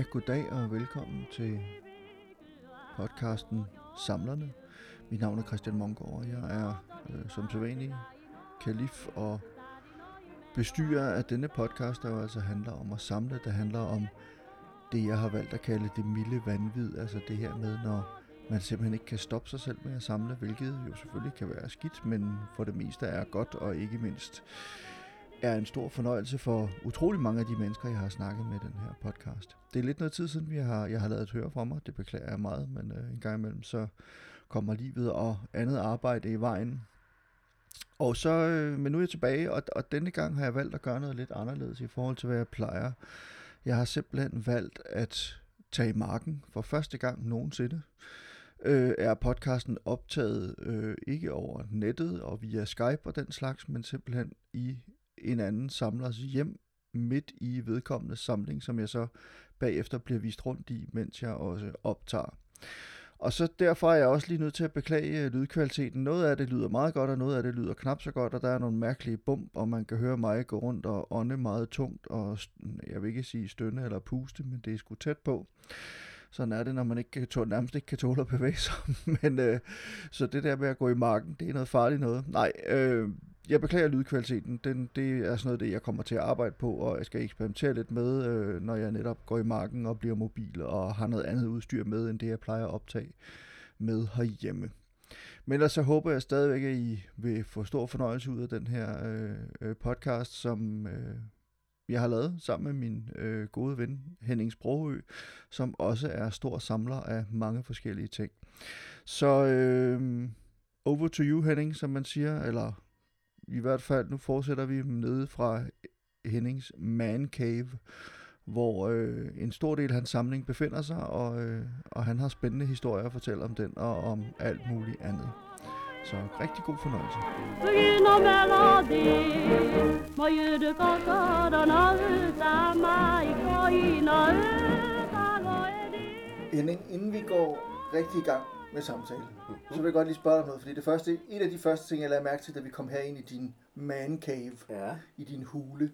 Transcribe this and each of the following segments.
Ja, goddag og velkommen til podcasten Samlerne. Mit navn er Christian Mongård, og jeg er øh, som sædvanlig kalif og bestyrer af denne podcast, der jo altså handler om at samle. Det handler om det, jeg har valgt at kalde det milde vanvid, altså det her med, når man simpelthen ikke kan stoppe sig selv med at samle, hvilket jo selvfølgelig kan være skidt, men for det meste er godt, og ikke mindst er en stor fornøjelse for utrolig mange af de mennesker, jeg har snakket med i den her podcast. Det er lidt noget tid siden, vi har, jeg har lavet høre fra mig. Det beklager jeg meget, men øh, en gang imellem så kommer livet og andet arbejde i vejen. Og så, øh, men nu er jeg tilbage, og, og denne gang har jeg valgt at gøre noget lidt anderledes i forhold til, hvad jeg plejer. Jeg har simpelthen valgt at tage i marken for første gang nogensinde. Øh, er podcasten optaget øh, ikke over nettet og via Skype og den slags, men simpelthen i en anden samlers hjem midt i vedkommende samling, som jeg så bagefter bliver vist rundt i, mens jeg også optager. Og så derfor er jeg også lige nødt til at beklage øh, lydkvaliteten. Noget af det lyder meget godt, og noget af det lyder knap så godt, og der er nogle mærkelige bump, og man kan høre mig gå rundt og ånde meget tungt, og jeg vil ikke sige stønne eller puste, men det er sgu tæt på. Sådan er det, når man ikke kan tåle, nærmest ikke kan tåle at bevæge sig. men, øh, så det der med at gå i marken, det er noget farligt noget. Nej, øh, jeg beklager lydkvaliteten. Den, det er sådan noget, det jeg kommer til at arbejde på, og jeg skal eksperimentere lidt med, øh, når jeg netop går i marken og bliver mobil og har noget andet udstyr med, end det jeg plejer at optage med herhjemme. Men ellers så håber jeg stadigvæk, at I vil få stor fornøjelse ud af den her øh, øh podcast, som øh, jeg har lavet sammen med min øh, gode ven Henning Sprogø, som også er stor samler af mange forskellige ting. Så øh, over to you, Henning, som man siger, eller i hvert fald, nu fortsætter vi nede fra Hennings Man Cave, hvor øh, en stor del af hans samling befinder sig, og, øh, og han har spændende historier at fortælle om den og om alt muligt andet. Så rigtig god fornøjelse. Henning, inden vi går rigtig i gang med samtalen, så vil jeg godt lige spørge dig noget, fordi det første, et af de første ting, jeg lagde mærke til, da vi kom her ind i din man cave, Ja, i din hule,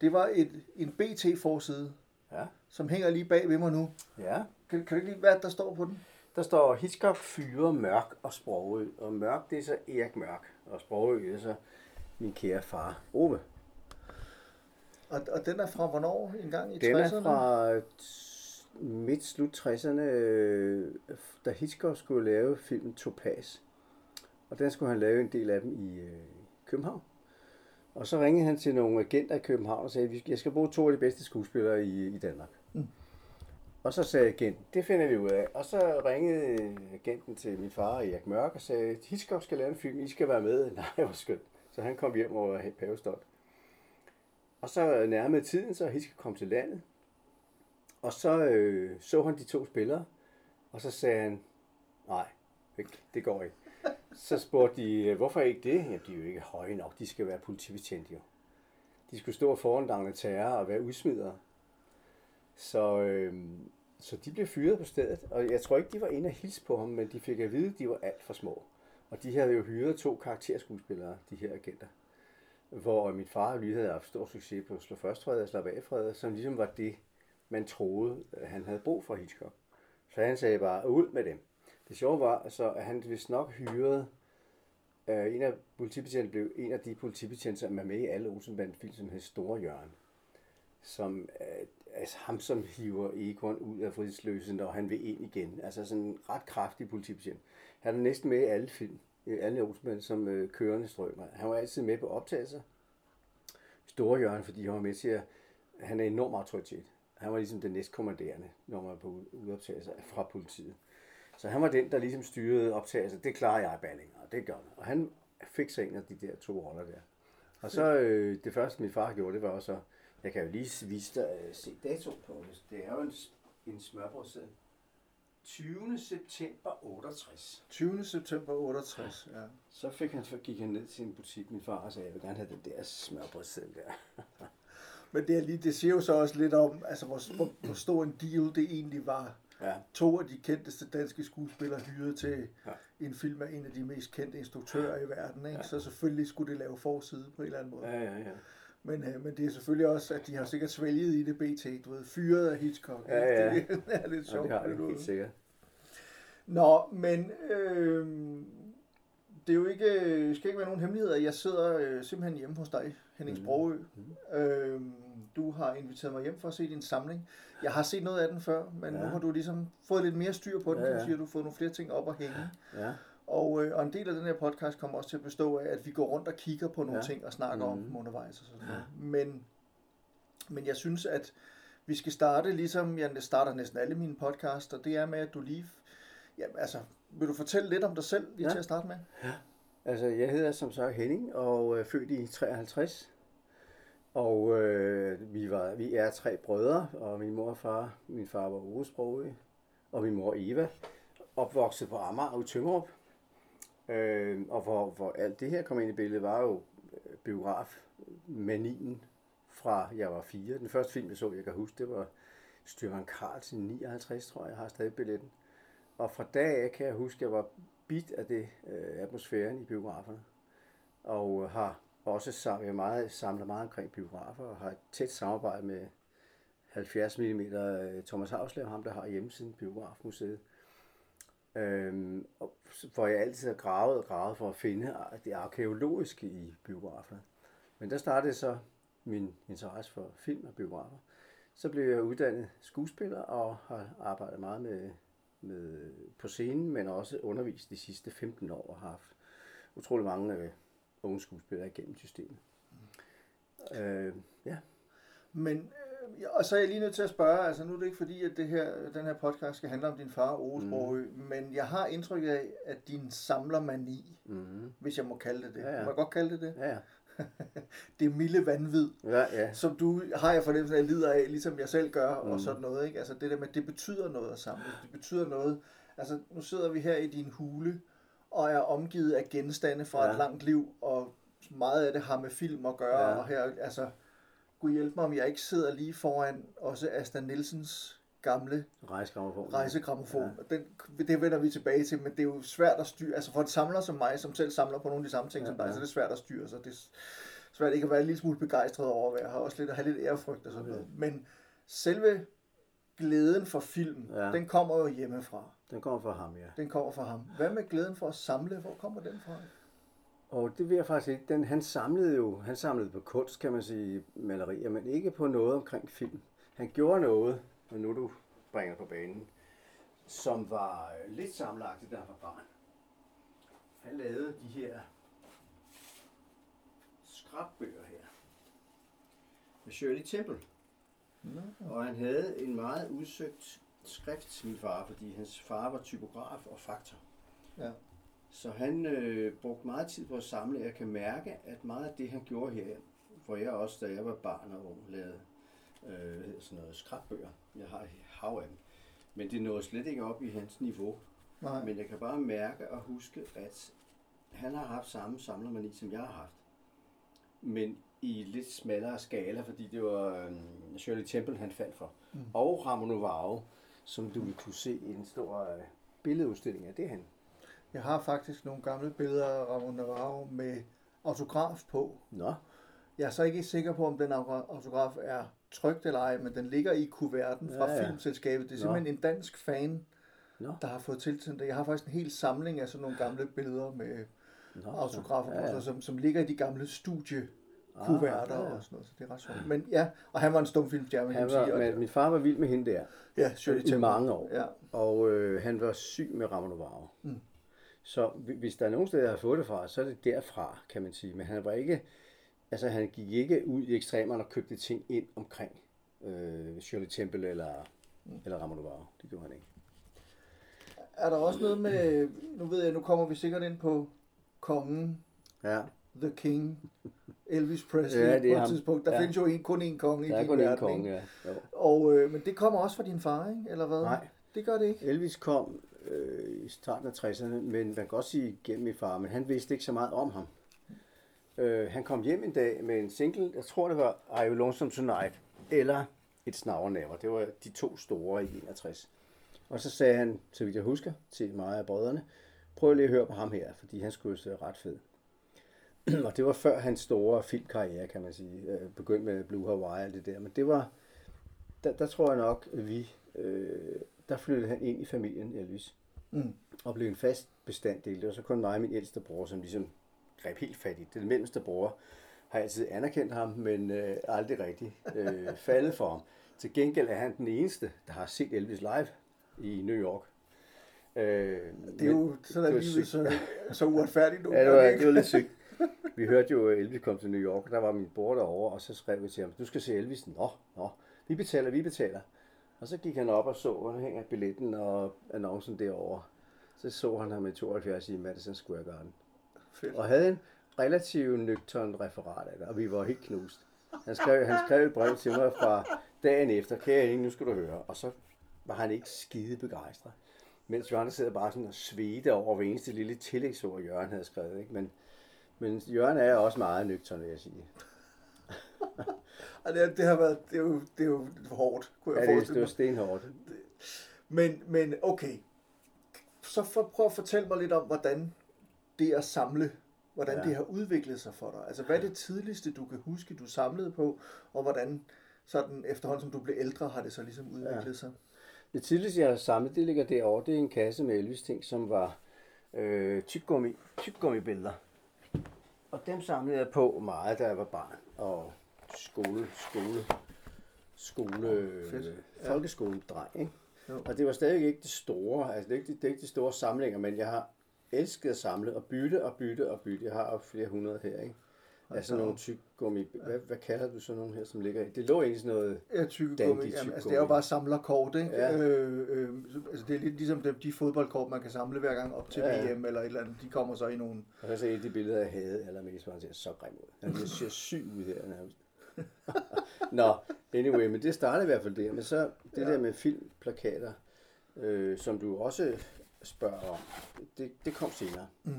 det var et, en BT-forside, ja, som hænger lige bag ved mig nu. ja. Kan, kan du ikke lige, hvad der står på den? Der står Hitchcock, Fyre, Mørk og Sprogø. Og Mørk, det er så Erik Mørk. Og Sprogø, det er så min kære far, Ove. Og, og den er fra hvornår? En gang i Den 60'erne? er fra midt slut 60'erne, øh, da Hitchcock skulle lave filmen Topaz. Og den skulle han lave en del af dem i øh, København. Og så ringede han til nogle agenter i København og sagde, at jeg skal bruge to af de bedste skuespillere i, i Danmark. Mm. Og så sagde agenten, det finder vi ud af. Og så ringede agenten til min far, Erik Mørk, og sagde, Hitchcock skal lave en film, I skal være med. Nej, hvor skønt. Så han kom hjem og var pavestolt. Og så nærmede tiden, så Hitchcock kom til landet. Og så øh, så han de to spillere, og så sagde han, nej, det- går ikke. Så spurgte de, øh, hvorfor ikke det? Jamen, de er jo ikke høje nok, de skal være politibetjente jo. De skulle stå foran D'Angleterre og være udsmidere. Så, øh, så de blev fyret på stedet, og jeg tror ikke, de var inde og hilse på ham, men de fik at vide, at de var alt for små. Og de havde jo hyret to karakterskuespillere, de her agenter. Hvor øh, min far lige havde haft stor succes på Slå Først Fred og Slap Af Fred, som ligesom var det, man troede, han havde brug for Hitchcock. Så han sagde bare, ud med dem. Det sjove var, så, at han vist nok hyrede, øh, en af politibetjentene blev en af de politibetjente, som er med i alle Olsenband-film, som hed Store Jørgen. Som, øh, altså ham, som hiver Egon ud af fridsløse, når han vil ind igen. Altså sådan en ret kraftig politibetjent. Han er næsten med i alle film, i alle Olsenband, som øh, kørende strømmer. Han var altid med på optagelser. Store Jørgen, fordi han var med til at, han er en enorm autoritet. Han var ligesom den næstkommanderende, når man var på udoptagelser fra politiet. Så han var den, der ligesom styrede optagelser. Det klarer jeg, Balling, og det gør han. Og han fik sig en af de der to roller der. Og så øh, det første, min far gjorde, det var også, jeg kan jo lige vise dig, øh, se dato på det. Det er jo en, en smørbrødseddel. 20. september 68. 20. september 68, ja. Så, fik han, gik han ned til en butik, min far, og sagde, jeg vil gerne have den der smørbrødseddel der. Men det, er lige, det siger jo så også lidt om, altså, hvor, hvor, hvor stor en deal det egentlig var. Ja, To af de kendteste danske skuespillere hyret til Ja. en film af en af de mest kendte instruktører i verden. Ikke? Ja. Så selvfølgelig skulle det lave forside på en eller anden måde. ja, ja. ja. Men, øh, men det er selvfølgelig også, at de har sikkert svælget i det BT, du ved, fyret af Hitchcock. Ja, ja. Det, det er lidt Ja, sjovt. det har du. helt sikkert. Nå, men øh, det er jo ikke, øh, skal ikke være nogen hemmeligheder. Jeg sidder øh, simpelthen hjemme hos dig, Henning Mhm. Sprogø. Øh, du har inviteret mig hjem for at se din samling. Jeg har set noget af den før, men ja. nu Ja. har du ligesom fået lidt mere styr på den. Ja, Du ja. siger, du har fået nogle flere ting op at hænge. Ja, Og, øh, og en del af den her podcast kommer også til at bestå af, at vi går rundt og kigger på nogle ja. Ja. ting og snakker mm. om dem undervejs og sådan noget. Men, men jeg synes, at vi skal starte, ligesom jeg starter næsten alle mine podcasts, og det er med, at du lige... Ja, altså, vil du fortælle lidt om dig selv lige ja. Ja. til at starte med? altså jeg hedder som sagt Henning og er født i 53. Og øh, vi, var, vi er tre brødre, og min mor og far, min far var Ove Sprogø, og min mor Eva, opvokset på Amager i Tømmerup. Øh, og hvor, hvor alt det her kom ind i billedet, var jo øh, biografmanien fra jeg var fire. Den første film, jeg så, jeg kan huske, det var Styrman Carlsen 59, tror jeg, jeg har stadig billetten. Og fra dag af kan jeg huske, at jeg var bit af det øh, atmosfæren i biograferne. Og øh, har også sam- jeg meget, samlet meget omkring biografer, og har et tæt samarbejde med 70 mm øh, Thomas Havslev, ham der har hjemmesiden Biografmuseet. Øhm, og, hvor jeg altid har gravet og gravet for at finde det arkeologiske i biograferne. Men der startede så min interesse for film og biografer. Så blev jeg uddannet skuespiller og har arbejdet meget med, med på scenen, men også undervist de sidste 15 år og har haft utrolig mange øh, unge skuespillere igennem systemet. Øh, ja. Men, øh, og så er jeg lige nødt til at spørge, altså nu er det ikke fordi, at det her, den her podcast skal handle om din far, Ove Sprogø, mm. men jeg har indtryk af, at din samlermani, Mm-hmm. hvis jeg må kalde det det, Ja, ja. må jeg godt kalde det det, Ja, ja. Det milde vanvid, Ja, ja. som du har jeg fornemmelsen af, lider af, ligesom jeg selv gør, mm. og sådan noget, ikke? Altså det der med, det betyder noget at samle, det betyder noget, altså nu sidder vi her i din hule, og er omgivet af genstande fra ja. Et langt liv, og meget af det har med film at gøre, ja. Ja. og her, altså, Gud hjælp mig, om jeg ikke sidder lige foran også Asta Nielsens gamle Rejsgrammofon. rejsegrammofon. Ja. Den, det vender vi tilbage til, men det er jo svært at styre, altså for en samler som mig, som selv samler på nogle af de samme ting ja, som dig, Ja. så er det svært at styre, så det er svært ikke at være en lille smule begejstret over, at jeg har også lidt at have lidt ærefrygt og sådan Okay. noget. Men selve glæden for film, ja. Den kommer jo hjemmefra. Den kommer fra ham, ja. Den kommer fra ham. Hvad med glæden for at samle? Hvor kommer den fra? Og det vil jeg faktisk ikke. Den, han samlede jo, han samlede på kunst, kan man sige, malerier, men ikke på noget omkring film. Han gjorde noget, og nu du bringer på banen, som var øh, lidt sammenlagtigt, da han var barn. Han lavede de her skrabbøger her. Med Shirley Temple. Nå. Og han havde en meget udsøgt skrift, min far, fordi hans far var typograf og faktor. Ja. Så han øh, brugte meget tid på at samle. Jeg kan mærke, at meget af det, han gjorde her, hvor jeg også, da jeg var barn og ung, lavede øh, sådan noget skrabbøger. Jeg har et hav af dem. Men det nåede slet ikke op i hans niveau. Nej. Men jeg kan bare mærke og huske, at han har haft samme samlermani, som jeg har haft. Men i lidt smallere skala, fordi det var øh, Shirley Temple, han faldt for. Mm. Og Ramon Novaro, som du vil kunne se i en stor øh, billedudstilling af det han. Jeg har faktisk nogle gamle billeder af Ramon Navarro med autograf på. Nå, Jeg er så ikke sikker på, om den autograf er trygt eller ej, men den ligger i kuverten fra ja, Ja, filmselskabet. Det er Nå. simpelthen en dansk fan, Nå. der har fået tilsendt det. Jeg har faktisk en hel samling af sådan nogle gamle billeder med Nå autografer, ja, ja. Som, som ligger i de gamle studiekuverter Ah, ja, og sådan noget, så det er ret sjovt. Men ja, og han var en stumfilmstjerne, Han sige. var, og- men min far var vild med hende der. ja, Shirley i mange år. Ja. Og øh, han var syg med Ramon Novaro. Mm. Så hvi- hvis der er nogen steder, jeg har fået det fra, så er det derfra, kan man sige. Men han var ikke, altså han gik ikke ud i ekstremerne og købte ting ind omkring øh, Shirley Temple eller, mm. eller Ramon Novaro. Det gjorde han ikke. Er der også noget med, nu ved jeg, nu kommer vi sikkert ind på kongen, Ja, The King, Elvis Presley Ja, det er på et tidspunkt. Der Ja. findes jo en, kun én konge i der er din verden, konge, ja. Jo. Og, øh, men det kommer også fra din far, ikke? Eller hvad? Nej. Det gør det ikke. Elvis kom øh, i starten af 60'erne, men man kan godt sige gennem min far, men han vidste ikke så meget om ham. Øh, han kom hjem en dag med en single, jeg tror det var Are You Lonesome Tonight, eller Et Snavernæver. Det var de to store i 61. Og så sagde han, så vidt jeg husker, til mig og brødrene, prøv lige at høre på ham her, fordi han skulle se ret fed. og det var før hans store filmkarriere, kan man sige. Øh, Begyndte med Blue Hawaii og det der. Men det var, der, der tror jeg nok, at vi, øh, der flyttede han ind i familien Elvis. Mm. Og blev en fast bestanddel. Det var så kun mig og min ældste bror, som ligesom greb helt fat i det. Den mellemste bror har altid anerkendt ham, men øh, aldrig rigtig øh, faldet for ham. Til gengæld er han den eneste, der har set Elvis live i New York. Øh, Det er jo sådan, at livet så, så uretfærdigt nu. Ja, det var, det var lidt sygt. Vi hørte jo, at Elvis kom til New York, og der var min bror derovre, og så skrev vi til ham, du skal se Elvis. Nå, nå, vi betaler, vi betaler. Og så gik han op og så, der hænger billetten og annoncen derovre. Så så han ham i 72 i Madison Square Garden. Fedt. Og havde en relativt nøgtern referat af det, og vi var helt knust. Han skrev, han skrev et brev til mig fra dagen efter, kære Inge, nu skal du høre. Og så var han ikke skide begejstret. Mens andre sidder bare sådan og svedte over hver eneste lille tillægsord, Jørgen havde skrevet. Ikke? Men, men Jørgen er også meget nøgtern, vil jeg sige. Og det, det, har været, det, er jo, det er jo hårdt, kunne Ja, jeg det, forestille det var mig. stenhårdt. Men, men okay, så for, prøv at fortælle mig lidt om, hvordan det at samle, hvordan Ja. det har udviklet sig for dig. Altså, hvad er det tidligste, du kan huske, du samlede på, og hvordan sådan efterhånden, som du blev ældre, har det så ligesom udviklet Ja. sig? Det tidligste, jeg har samlet, det ligger derovre. Det er en kasse med Elvis ting, som var øh, tyggegummi, tykgummibilleder. Og dem samlede jeg på meget, da jeg var barn. Og skole, skole, skole, fedt. øh, folkeskoledreng, ikke? Jo. Og det var stadig ikke det store, altså det er ikke, det er ikke de store samlinger, men jeg har elsket at samle og bytte og bytte og bytte. Jeg har jo flere hundrede her, ikke? Altså da nogle tyggegummi, hvad, hvad kalder du sådan nogle her, som ligger i? Det lå egentlig sådan noget, Ja, tykkegummi. Dandy Jamen, altså, tyggegummi. det er jo bare samlerkort, ikke? Ja. Øh, øh, altså, det er lidt ligesom de, de fodboldkort, man kan samle hver gang op til Ja. VM eller et eller andet. De kommer så i nogle... Og så ser jeg de billeder, jeg havde allermest, hvor han ser så grim ud. Han ser syg ud her nærmest. Nå, anyway, men det startede i hvert fald der. Men så det Ja. der med filmplakater, øh, som du også spørger om, det, det kom senere. Mm,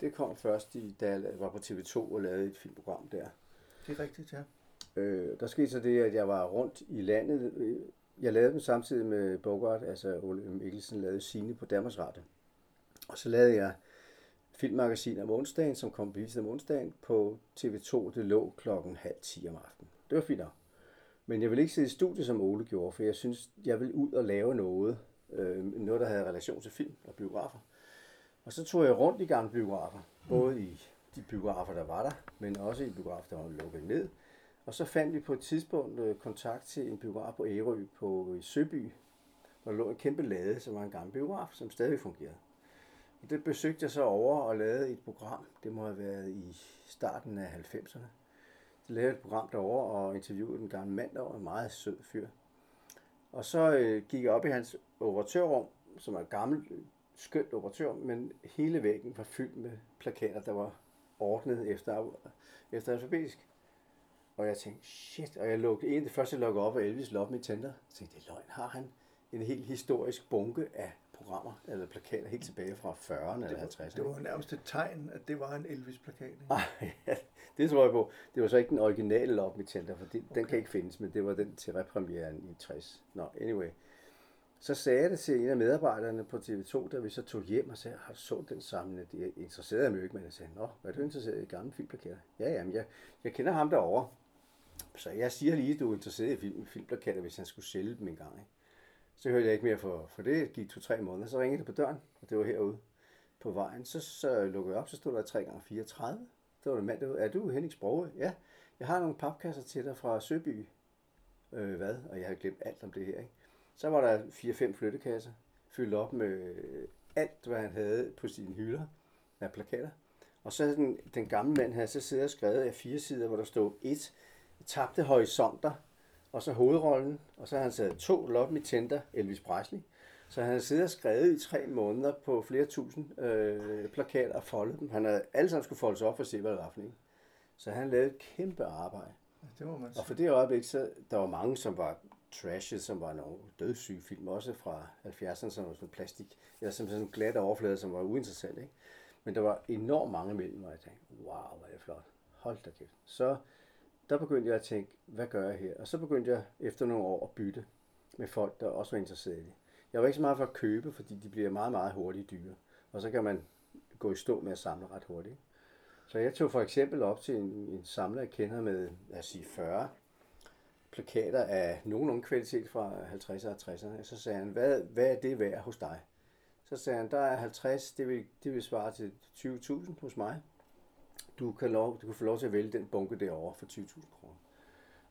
Det kom først, i, da jeg var på TV2 og lavede et filmprogram der. det er rigtigt, ja. Øh, der skete så det, at jeg var rundt i landet. Øh, Jeg lavede dem samtidig med Bogart, altså Ole Mikkelsen lavede sine på Danmarks Radio. Og så lavede jeg filmmagasin om onsdagen, som kom bevist om onsdagen på TV2. Det lå klokken halv 10 om aftenen. Det var fint nok. Men jeg ville ikke sidde i studiet, som Ole gjorde, for jeg synes, jeg ville ud og lave noget. Øh, noget, der havde relation til film og biografer. Og så tog jeg rundt i gamle biografer. Både i de biografer, der var der, men også i biografer, der var lukket ned. Og så fandt vi på et tidspunkt øh, kontakt til en biograf på Ærø på i Søby, hvor der lå en kæmpe lade, som var en gammel biograf, som stadig fungerede. Og det besøgte jeg så over og lavede et program. Det må have været i starten af 90'erne. Så lavede jeg et program derover og interviewede den gamle mand derovre, en meget sød fyr. Og så øh, gik jeg op i hans operatørrum, som er et gammelt, skønt operatør, men hele væggen var fyldt med plakater, der var ordnet efter, efter alfabetisk. Og jeg tænkte, shit, og jeg lukkede, en af det første, jeg lukkede op, var Elvis Love Me Tender. Jeg tænkte, det er løgn, har han en helt historisk bunke af programmer, eller plakater, helt tilbage fra 40'erne eller 50'erne. Det var nærmest et tegn, at det var en Elvis-plakat. ikke? Ej, ja, det tror jeg på. Det var så ikke den originale Love Me Tender, for det, den kan ikke findes, men det var den til repremieren i 60. Nå, anyway. Så sagde jeg det til en af medarbejderne på TV2, da vi så tog hjem og sagde, har så den samlende? Det interesserede mig jo ikke, men jeg sagde, nå, hvad er du interesseret i gamle filmplakater? Ja, jamen, jeg, jeg kender ham derovre. Så jeg siger lige, at du er interesseret i film, filmplakater, hvis han skulle sælge dem en gang. Ikke? Så hørte jeg ikke mere for, for det. Det gik to-tre måneder. Så ringede det på døren, og det var herude på vejen. Så, så lukkede jeg op, så stod der 3 gange 34 Det var en mand derude. Er du Henning Sproge? Ja, jeg har nogle papkasser til dig fra Søby. Øh, hvad? Og jeg havde glemt alt om det her. Ikke? Så var der 4-5 flyttekasser, fyldt op med alt, hvad han havde på sine hylder af plakater. Og så den, den gamle mand havde så siddet og skrevet af fire sider, hvor der stod et, tabte horisonter, og så hovedrollen, og så har han sat to Love Me Tender, Elvis Presley. Så han har siddet og skrevet i tre måneder på flere tusind øh, plakater og foldet dem. Han havde alle sammen skulle foldes op for at se, hvad det var for en. Så han lavede et kæmpe arbejde. Det må man Og sige. for det øjeblik, så der var mange, som var trashes, som var nogle dødssyge film, også fra 70'erne, som var sådan plastik, eller som sådan en glat overflade, som var uinteressant, ikke? Men der var enormt mange imellem, og jeg tænkte, wow, hvor er det flot. Hold da kæft. Så der begyndte jeg at tænke, hvad gør jeg her? Og så begyndte jeg efter nogle år at bytte med folk, der også var interesseret i det. Jeg var ikke så meget for at købe, fordi de bliver meget, meget hurtigt dyre. Og så kan man gå i stå med at samle ret hurtigt. Så jeg tog for eksempel op til en, en samler, jeg kender med, lad os sige, 40 plakater af nogenlunde kvalitet fra 50'erne og 60'erne. Så sagde han, hvad, hvad er det værd hos dig? Så sagde han, der er 50, det vil, det vil svare til 20.000 hos mig. Du kan, lov, du kan få lov til at vælge den bunke derovre for 20.000 kroner.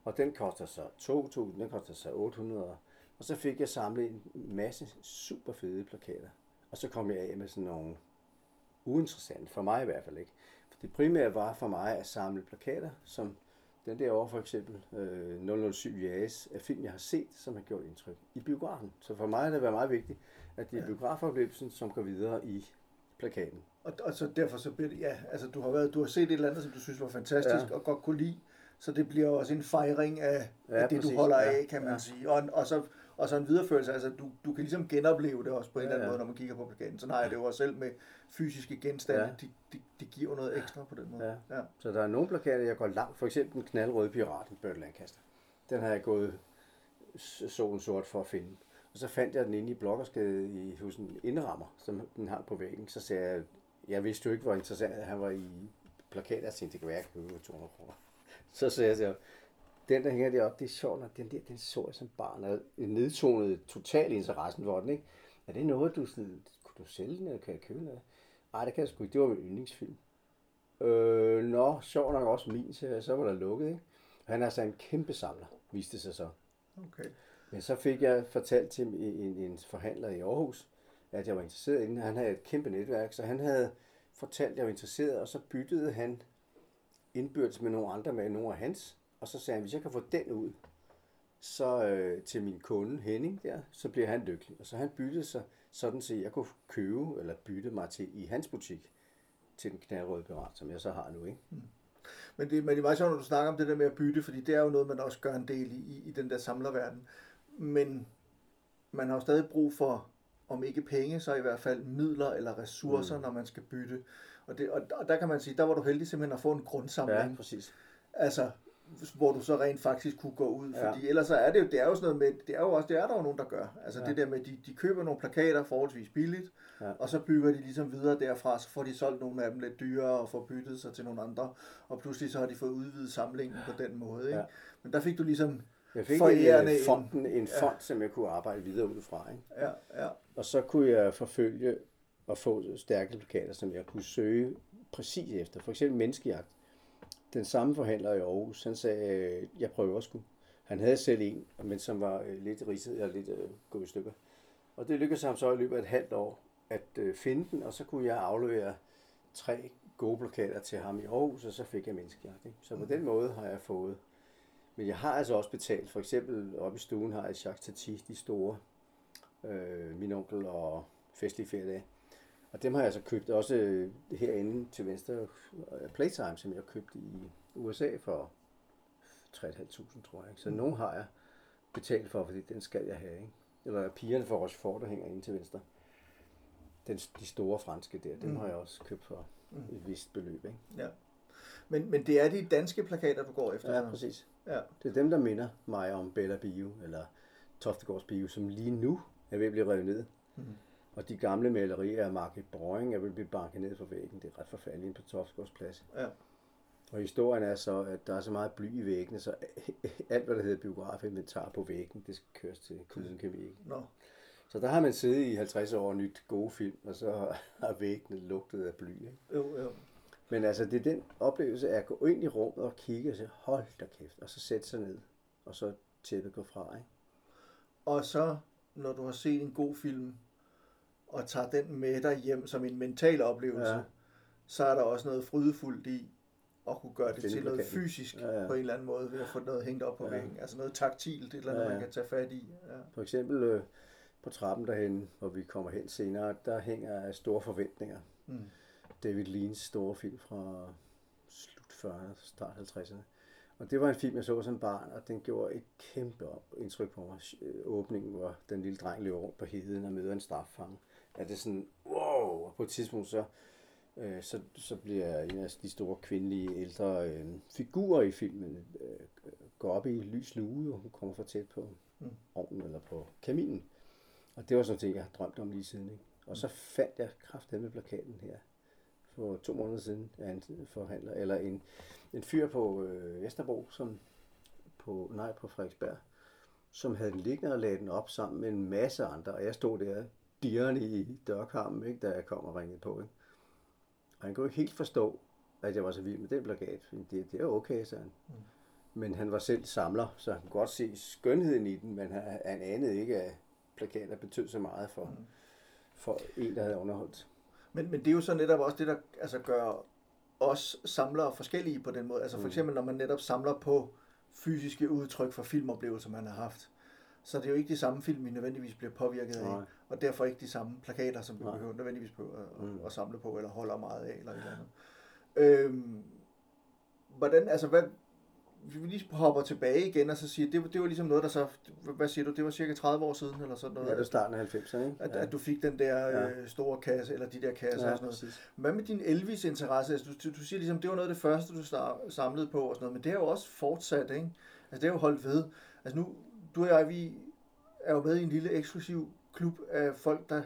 Og den koster så 2.000, den koster så 800. Og så fik jeg samlet en masse super fede plakater. Og så kom jeg af med sådan nogle uinteressante, for mig i hvert fald ikke. For det primære var for mig at samle plakater, som den der over for eksempel øh, 007 Jazz, er film, jeg har set, som har gjort indtryk i biografen. Så for mig har det været meget vigtigt, at det er biografoplevelsen, som går videre i plakaten. Og, og så derfor så bliver det, ja, altså du har, været, du har set et eller andet, som du synes var fantastisk Ja. og godt kunne lide, så det bliver også en fejring af, Ja, af det, præcis. du holder Ja, af, kan man ja. sige. Og, og, så, og så en videreførelse, altså du, du kan ligesom genopleve det også på en Ja, eller anden ja. måde, når man kigger på plakaten. Sådan har jeg det jo også selv med fysiske genstande, Ja. de, de, de giver noget ekstra på den måde. Ja. Ja. Så der er nogle plakater, jeg går langt. For eksempel den knaldrøde pirat, en Burt Lancaster. Den har jeg gået solen sort for at finde. Og så fandt jeg den inde i Blokkersgade i, hos en indrammer, som den har på væggen. Så sagde jeg, jeg vidste jo ikke, hvor interessant at han var i plakater. Jeg tænkte, det kan være, jeg kan købe for 200 kroner. Så sagde jeg til den der hænger deroppe, det er sjovt, nok. den der, den så jeg som barn, og nedtonede total interessen for den, ikke? Er det noget, du sådan, kunne du sælge den, eller kan jeg købe den? Nej, det kan jeg sgu ikke, det var min yndlingsfilm. Øh, nå, sjov nok også min, så, så var der lukket, ikke? Han er altså en kæmpe samler, viste det sig så. Okay. Men så fik jeg fortalt til en, en, en forhandler i Aarhus, at jeg var interesseret i den. Han havde et kæmpe netværk, så han havde fortalt, at jeg var interesseret, og så byttede han indbyrdes med nogle andre med nogle af hans. Og så sagde han, hvis jeg kan få den ud, så øh, til min kunde Henning der, så bliver han lykkelig. Og så han byttede sig sådan, så jeg kunne købe eller bytte mig til i hans butik til den knaldrøde pirat, som jeg så har nu, ikke? Mm. Men det, men det er meget sjovt, når du snakker om det der med at bytte, fordi det er jo noget, man også gør en del i, i, i den der samlerverden. Men man har jo stadig brug for, om ikke penge, så i hvert fald midler eller ressourcer, mm. når man skal bytte. Og, det, og, og der kan man sige, der var du heldig simpelthen at få en grundsamling. Ja, præcis. Altså, hvor du så rent faktisk kunne gå ud, Ja. fordi ellers så er det jo, det er jo sådan noget med, det er jo også, det er der jo nogen, der gør. Altså Ja. det der med, de, de køber nogle plakater forholdsvis billigt, Ja. og så bygger de ligesom videre derfra, så får de solgt nogle af dem lidt dyrere og får byttet sig til nogle andre, og pludselig så har de fået udvidet samlingen på den måde, ikke? Ja. Men der fik du ligesom, Jeg fik Forærende en, en- fonden, en ja. fond, som jeg kunne arbejde videre ud fra. Ikke? ja, ja, Og så kunne jeg forfølge og få stærke plakater, som jeg kunne søge præcis efter. For eksempel menneskejagt. Den samme forhandler i Aarhus, han sagde, øh, jeg prøver sgu. Han havde selv en, men som var øh, lidt ridset og lidt øh, gået i stykker. Og det lykkedes ham så i løbet af et halvt år at øh, finde den, og så kunne jeg aflevere tre gode plakater til ham i Aarhus, og så fik jeg menneskejagt. Ikke? Så på den måde har jeg fået. Men jeg har altså også betalt. For eksempel oppe i stuen har jeg Jacques Tati, de store, øh, min onkel og festlige feriedage. Og dem har jeg så købt også øh, herinde til venstre øh, Playtime, som jeg købte i USA for 3.500, tror jeg. Så Mm. nogle har jeg betalt for, fordi den skal jeg have. Ikke? Eller pigerne for Rochefort, der hænger inde til venstre. Den, de store franske der, dem Mm. har jeg også købt for Mm. et vist beløb. Ikke? ja. Men, men det er de danske plakater, du går efter? Ja, præcis. Ja, Det er dem, der minder mig om Bella Bio, eller Toftegårds Bio, som lige nu er ved at blive revet ned. Mhm. Og de gamle malerier af Margit Brøring er ved at blive banket ned fra væggen. Det er ret forfærdeligt på Toftegårds plads. ja. Og historien er så, at der er så meget bly i væggene, så alt, hvad der hedder biografinventar på væggen, det skal køres til kommunen Kemi. Nå, Så der har man siddet i 50 år og nyt gode film, og så har væggene lugtet af bly. Ikke? jo, jo. Men altså, det er den oplevelse af at gå ind i rummet og kigge og sige, hold da kæft, og så sætte sig ned, og så tæppet gå fra. Ikke? Og så, når du har set en god film, og tager den med dig hjem som en mental oplevelse, Ja. så er der også noget frydefuldt i at kunne gøre det til noget fysisk Ja, ja. på en eller anden måde, ved at få noget hængt op på Ja. væggen. Altså noget taktilt, et eller andet, Ja, ja. man kan tage fat i. Ja. For eksempel øh, på trappen derhen, hvor vi kommer hen senere, der hænger store forventninger. Mm. David Leans store film fra slut 40'erne, start 50'erne. Og det var en film, jeg så som barn, og den gjorde et kæmpe indtryk på mig. Øh, Åbningen, hvor den lille dreng løber rundt på heden og møder en straffange. Er det sådan, wow! Og på et tidspunkt så, øh, så, så bliver en af de store kvindelige ældre øh, figurer i filmen øh, går op i lys lue, og hun kommer for tæt på Mm. ovnen eller på kaminen. Og det var sådan noget, jeg har drømt om lige siden. Ikke? Og så fandt jeg kraften med plakaten her for to måneder siden, er en forhandler, eller en, en fyr på øh, Vesterbro, som på, nej, på Frederiksberg, som havde den liggende og lagde den op sammen med en masse andre, og jeg stod der dirrende i dørkarmen, ikke, da jeg kom og ringede på. Ikke? Og han kunne ikke helt forstå, at jeg var så vild med den plakat. Det, det er okay, sagde han. Mm. Men han var selv samler, så han kunne godt se skønheden i den, men han, han anede ikke, at plakater betød så meget for, mm. for en, der havde underholdt. Men, men det er jo så netop også det, der altså, gør os samlere forskellige på den måde. Altså for mm. eksempel, når man netop samler på fysiske udtryk for filmoplevelser, man har haft, så det er jo ikke de samme film, vi nødvendigvis bliver påvirket af, Nej. og derfor ikke de samme plakater, som vi Nej. behøver nødvendigvis på at, mm. at samle på, eller holder meget af, eller et eller andet. Øhm, hvordan, altså hvad, vi lige hopper tilbage igen og så siger, det, det var ligesom noget, der så, hvad siger du, det var cirka 30 år siden eller sådan noget? Ja, det var starten af 90'erne, ikke? At, ja. at du fik den der ja. øh, store kasse, eller de der kasser ja, og sådan noget. Præcis. Hvad med din Elvis-interesse? Altså, du, du siger ligesom, det var noget af det første, du samlede på og sådan noget, men det er jo også fortsat, ikke? Altså det er jo holdt ved. Altså nu, du og jeg, vi er jo med i en lille eksklusiv klub af folk, der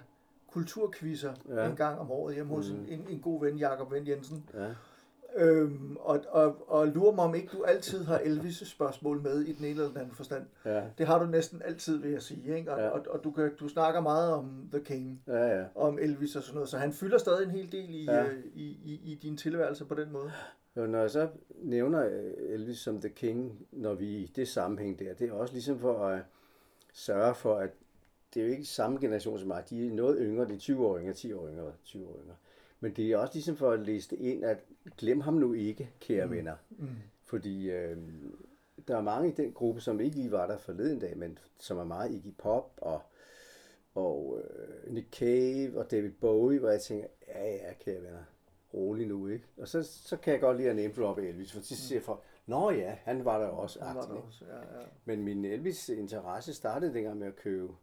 kulturquizzer ja. en gang om året hjemme hos mm. en, en god ven, Jakob Ven Jensen. Ja Øhm, og, og, og lurer mig om ikke du altid har Elvis spørgsmål med i den ene eller den anden forstand. Ja. Det har du næsten altid, vil jeg sige. Ikke? Og, ja. og, og du, kan, du snakker meget om The King, ja, ja. om Elvis og sådan noget, så han fylder stadig en hel del i, ja. øh, i, i, i din tilværelse på den måde. Jo, når jeg så nævner øh, Elvis som The King, når vi i det sammenhæng der, det er også ligesom for at sørge for, at det er jo ikke samme generation som mig. De er noget yngre, de er 20 år yngre, 10 år yngre, 20 år yngre. Men det er også ligesom for at læse det ind, at glem ham nu ikke, kære mm. venner. Mm. Fordi øh, der er mange i den gruppe, som ikke lige var der forleden dag, men som er meget Iggy Pop og, og øh, Nick Cave og David Bowie, hvor jeg tænker, ja ja, kære venner, rolig nu, ikke? Og så, så kan jeg godt lide at name drop Elvis, for så siger folk, Nå ja, han var der også. Han var der også ja, ja. Men min Elvis interesse startede dengang med at købe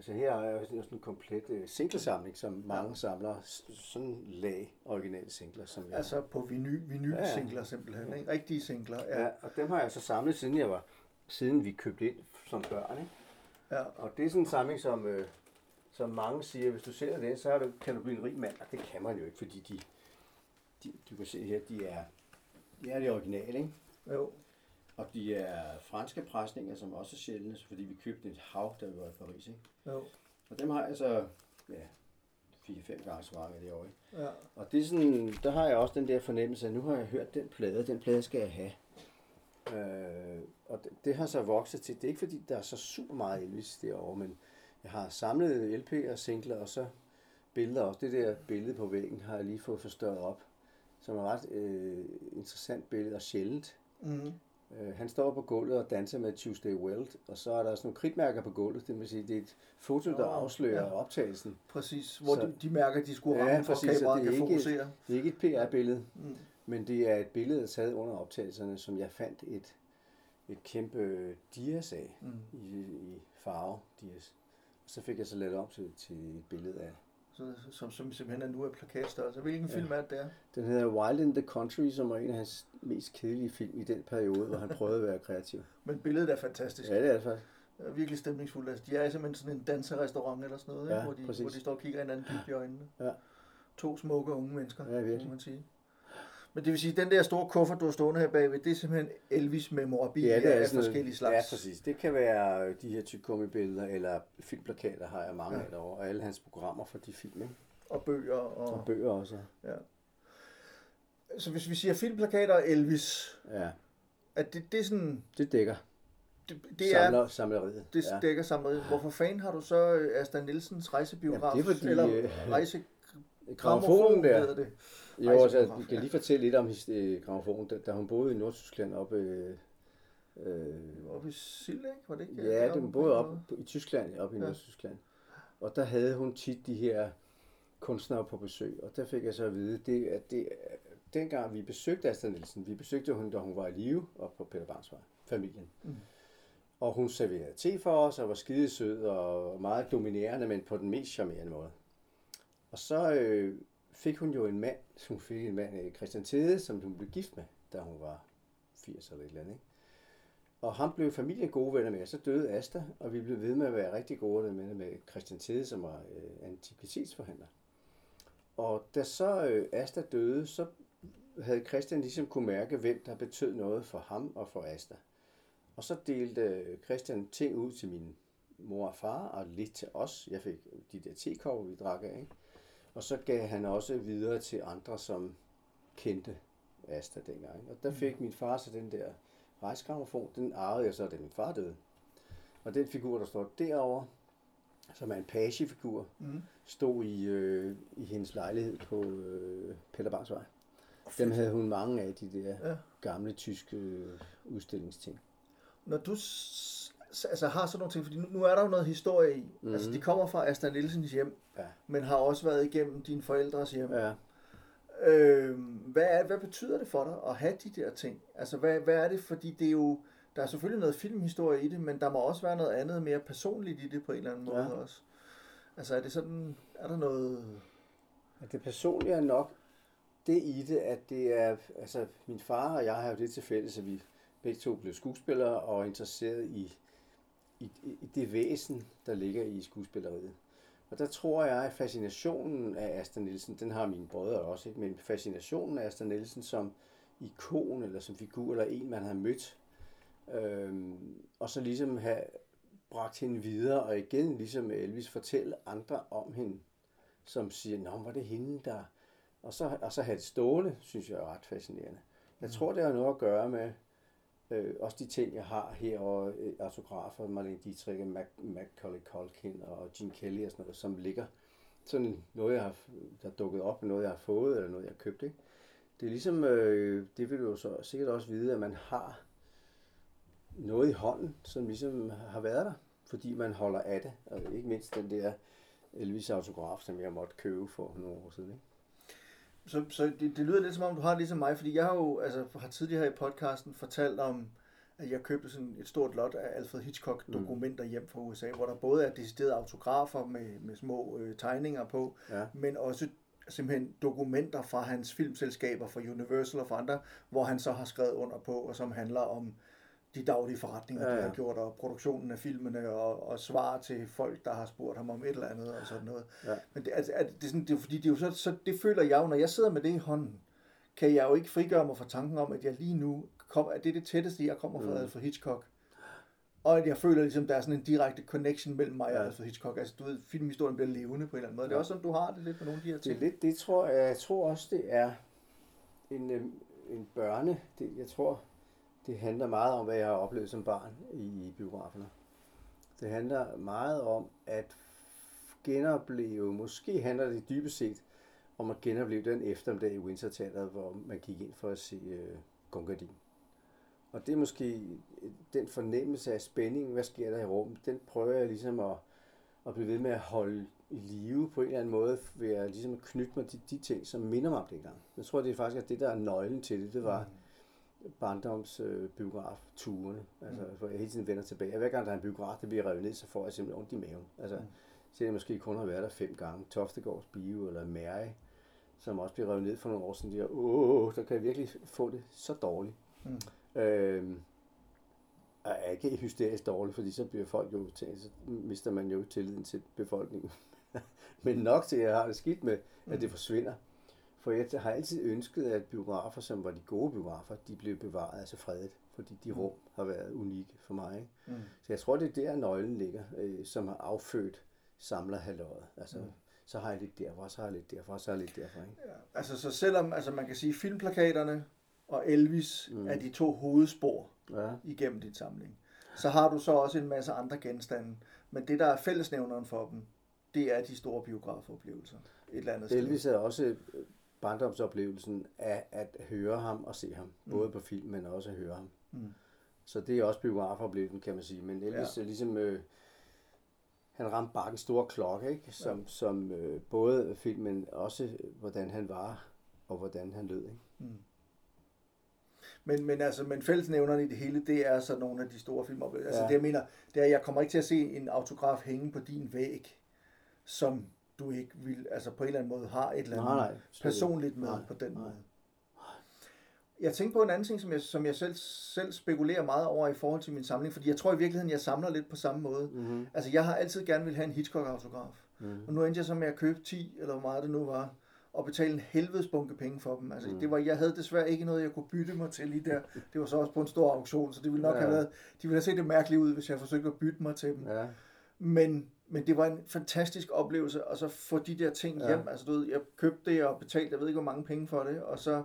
så her har jeg sådan en komplet øh, singlesamling, som mange ja. samler sådan lag originale singler. Som jeg... Altså på vinyl, vinyl ja, simpelthen, ikke? Rigtige singler. Ja. ja. og dem har jeg så samlet, siden jeg var, siden vi købte ind som børn, ikke? Ja. Og det er sådan en samling, som, øh, som mange siger, hvis du sælger den, så du, kan du blive en rig mand. Og det kan man jo ikke, fordi de, de du kan se her, de er, de er det originale, ikke? Jo. Og de er franske presninger, som også er sjældne, fordi vi købte et hav, da vi var i Paris. Ikke? Jo. Og dem har jeg så ja, 4-5 gange så mange af de år. Ikke? Ja. Og det er sådan, der har jeg også den der fornemmelse, at nu har jeg hørt den plade, den plade skal jeg have. Øh, og det, det, har så vokset til, det er ikke fordi, der er så super meget Elvis derovre, men jeg har samlet LP og singler, og så billeder også. Det der billede på væggen har jeg lige fået forstørret op, som er ret øh, interessant billede og sjældent. Mm. Øh, han står på gulvet og danser med Tuesday Weld, og så er der sådan nogle kridtmærker på gulvet, det vil sige, det er et foto, der oh, afslører ja. optagelsen. Præcis, hvor så, de, de mærker, de skulle ramme ja, for, at kameraet kan fokusere. Et, det er ikke et PR-billede, mm. men det er et billede, der taget under optagelserne, som jeg fandt et, et kæmpe dias af mm. i, i farve dias. Så fik jeg så lavet op til, til et billede af så, som, som simpelthen er nu er plakatstørrelse. Hvilken ja. film er det der? Den hedder Wild in the Country, som er en af hans mest kedelige film i den periode, hvor han prøvede at være kreativ. Men billedet er fantastisk. Ja, det er det faktisk. Er virkelig stemningsfuldt. Altså, de er simpelthen sådan en danserestaurant eller sådan noget, ja, hvor, de, hvor de står og kigger hinanden dybt i øjnene. Ja. To smukke unge mennesker, ja, virkelig. man sige. Men det vil sige, at den der store kuffert, du har stående her bagved, det er simpelthen Elvis memorabilia ja, det er af forskellige slags. Ja, præcis. Det kan være de her tyggegummi-billeder, eller filmplakater har jeg mange ja. af derovre, og alle hans programmer for de film, ikke? Og bøger. Og, og bøger også. Ja. Så hvis vi siger filmplakater og Elvis, ja. at det, det er sådan... Det dækker. Det, det Samler, er, samleriet. Det ja. dækker samleriet. Hvorfor fanden har du så øh, Asta Nielsens rejsebiograf? Ja, det er fordi, eller øh, rejse... Gramofonen der. Det. Jo, altså, jeg kan lige fortælle lidt om øh, gramofonen, da, da hun boede i Nordtyskland oppe... Øh, øh, oppe i Sild, ikke? Var det ikke? Ja, det boede op i Tyskland, oppe i ja. Nordtyskland. Og der havde hun tit de her kunstnere på besøg, og der fik jeg så at vide, det, at det, dengang vi besøgte Astrid Nielsen, vi besøgte hun, da hun var i live, og på Peter Bangsvej, familien. Mm. Og hun serverede te for os, og var skidesød og meget dominerende, men på den mest charmerende måde. Og så øh, fik hun jo en mand, hun fik en mand, øh, Christian Tede, som hun blev gift med, da hun var 80 eller et eller andet. Ikke? Og ham blev familien gode venner med, og så døde Asta, og vi blev ved med at være rigtig gode venner med Christian Tede, som var øh, antikvitetsforhandler. Og da så øh, Asta døde, så havde Christian ligesom kunne mærke, hvem der betød noget for ham og for Asta. Og så delte øh, Christian ting ud til min mor og far, og lidt til os. Jeg fik de der tekopper, vi drak af. Ikke? Og så gav han også videre til andre, som kendte Asta dengang. Og der fik min far så den der rejsgramofon, den arvede jeg så, da min far døde. Og den figur, der står derovre, som er en pagefigur, mm. stod i, øh, i hendes lejlighed på øh, Peter. Dem havde hun mange af, de der ja. gamle tyske øh, udstillingsting. Når du altså, har sådan nogle ting, fordi nu, nu er der jo noget historie i. Mm. Altså, de kommer fra Asta Nielsens hjem, Ja. men har også været igennem dine forældres hjem. Ja. Øh, hvad, er, hvad betyder det for dig at have de der ting? Altså, hvad, hvad er det? Fordi det er jo, der er selvfølgelig noget filmhistorie i det, men der må også være noget andet mere personligt i det på en eller anden måde Ja. også. Altså, er det sådan, er der noget... Det personlige er nok det i det, at det er, altså min far og jeg har jo det til fælles, at vi begge to blev skuespillere og interesseret i, i, i det væsen, der ligger i skuespilleriet. Og der tror jeg, at fascinationen af Asta Nielsen, den har mine brødre også, ikke? men fascinationen af Asta Nielsen som ikon eller som figur, eller en, man har mødt, øhm, og så ligesom have bragt hende videre, og igen ligesom Elvis fortælle andre om hende, som siger, nå, var det hende, der... Og så, og så have det stående, synes jeg er ret fascinerende. Jeg tror, det har noget at gøre med øh, også de ting, jeg har her, og øh, autografer, Marlene Dietrich, og Mac, Macaulay Culkin og Gene Kelly og sådan noget, som ligger sådan noget, jeg har, der er dukket op, noget, jeg har fået, eller noget, jeg har købt. Ikke? Det er ligesom, øh, det vil du jo så sikkert også vide, at man har noget i hånden, som ligesom har været der, fordi man holder af det. Og ikke mindst den der Elvis autograf, som jeg måtte købe for nogle år siden. Ikke? Så, så det, det lyder lidt som om, du har det ligesom mig, fordi jeg har jo altså, har tidligere her i podcasten fortalt om, at jeg købte sådan et stort lot af Alfred Hitchcock dokumenter hjem fra USA, hvor der både er deciderede autografer med, med små øh, tegninger på, Ja. men også simpelthen dokumenter fra hans filmselskaber, fra Universal og fra andre, hvor han så har skrevet under på, og som handler om de daglige forretninger, ja, Ja, de har gjort, og produktionen af filmene, og, og svar til folk, der har spurgt ham om et eller andet, og sådan noget. Ja. Men det, altså, er det, sådan, det er fordi, det er jo så, så, det føler jeg jo, når jeg sidder med det i hånden, kan jeg jo ikke frigøre mig fra tanken om, at jeg lige nu, kom, at det er det tætteste, jeg kommer fra Mm. Alfred Hitchcock. Og at jeg føler ligesom, der er sådan en direkte connection mellem mig og. Alfred Hitchcock. Altså, du ved, filmhistorien bliver levende på en eller anden måde. Det er også sådan, du har det lidt med nogle af de her Det er ting. lidt, det tror jeg, jeg tror også, det er en, øhm, en børne, det, jeg tror, det handler meget om, hvad jeg har oplevet som barn i biograferne. Det handler meget om at genopleve, måske handler det dybest set om at genopleve den eftermiddag i Winter hvor man gik ind for at se øh, Gungadin. Og det er måske den fornemmelse af spænding, hvad sker der i rummet, den prøver jeg ligesom at, at blive ved med at holde i live på en eller anden måde, ved at ligesom knytte mig til de ting, som minder mig om dengang. Jeg tror, det er faktisk at det, der er nøglen til det, det var mm barndoms øh, altså hvor jeg hele tiden vender tilbage. Og hver gang der er en biograf, der bliver revet ned, så får jeg simpelthen ondt i maven. Altså, mm. selvom jeg måske kun har været der fem gange. Toftegårds Bio eller Mary, som også blev revet ned for nogle år siden. Der, åh, der kan jeg virkelig få det så dårligt. Mm. Øhm, og er ikke hysterisk dårligt, fordi så bliver folk jo, til, så mister man jo tilliden til befolkningen. Men nok til, at jeg har det skidt med, at det forsvinder. For jeg har altid ønsket, at biografer, som var de gode biografer, de blev bevaret, altså fredet. Fordi de rum har været unikke for mig. Ikke? Mm. Så jeg tror, det er der, nøglen ligger, øh, som har affødt samlerhalvøjet. Altså, mm. så har jeg lidt derfra, så har jeg lidt derfra, så har jeg lidt derfra. Ikke? Ja, altså så selvom altså man kan sige, filmplakaterne og Elvis mm. Mm. er de to hovedspor Ja. igennem din samling, så har du så også en masse andre genstande. Men det, der er fællesnævneren for dem, det er de store biografoplevelser et eller andet Elvis sted. er også øh, barndomsoplevelsen af at høre ham og se ham. Både på film, men også at høre ham. Mm. Så det er også biografoplevelsen, kan man sige. Men Elvis Ja. er ligesom... Øh, han ramte bare en stor klokke, ikke? Som, ja. som øh, både filmen, også øh, hvordan han var, og hvordan han lød. Ikke? Men, men, altså, men fællesnævneren i det hele, det er så nogle af de store filmoplevelser. Altså Ja. det jeg mener, det er, at jeg kommer ikke til at se en autograf hænge på din væg, som du ikke vil, altså på en eller anden måde har et eller andet Nej, nej, personligt med Nej, på den nej. måde. Jeg tænker på en anden ting, som jeg, som jeg selv, selv spekulerer meget over i forhold til min samling, fordi jeg tror i virkeligheden, jeg samler lidt på samme måde. Mm-hmm. Altså, jeg har altid gerne vil have en Hitchcock-autograf. Mm. Og nu endte jeg så med at købe 10, eller hvor meget det nu var. og betale en helvedes bunke penge for dem. Altså, Mm. det var, jeg havde desværre ikke noget, jeg kunne bytte mig til lige der. Det var så også på en stor auktion, så det ville nok ja. have været, de ville have set det mærkeligt ud, hvis jeg forsøgte at bytte mig til dem. Ja. Men, men det var en fantastisk oplevelse, og så få de der ting Ja. hjem. Altså, du ved, jeg købte det og betalte, jeg ved ikke, hvor mange penge for det, og så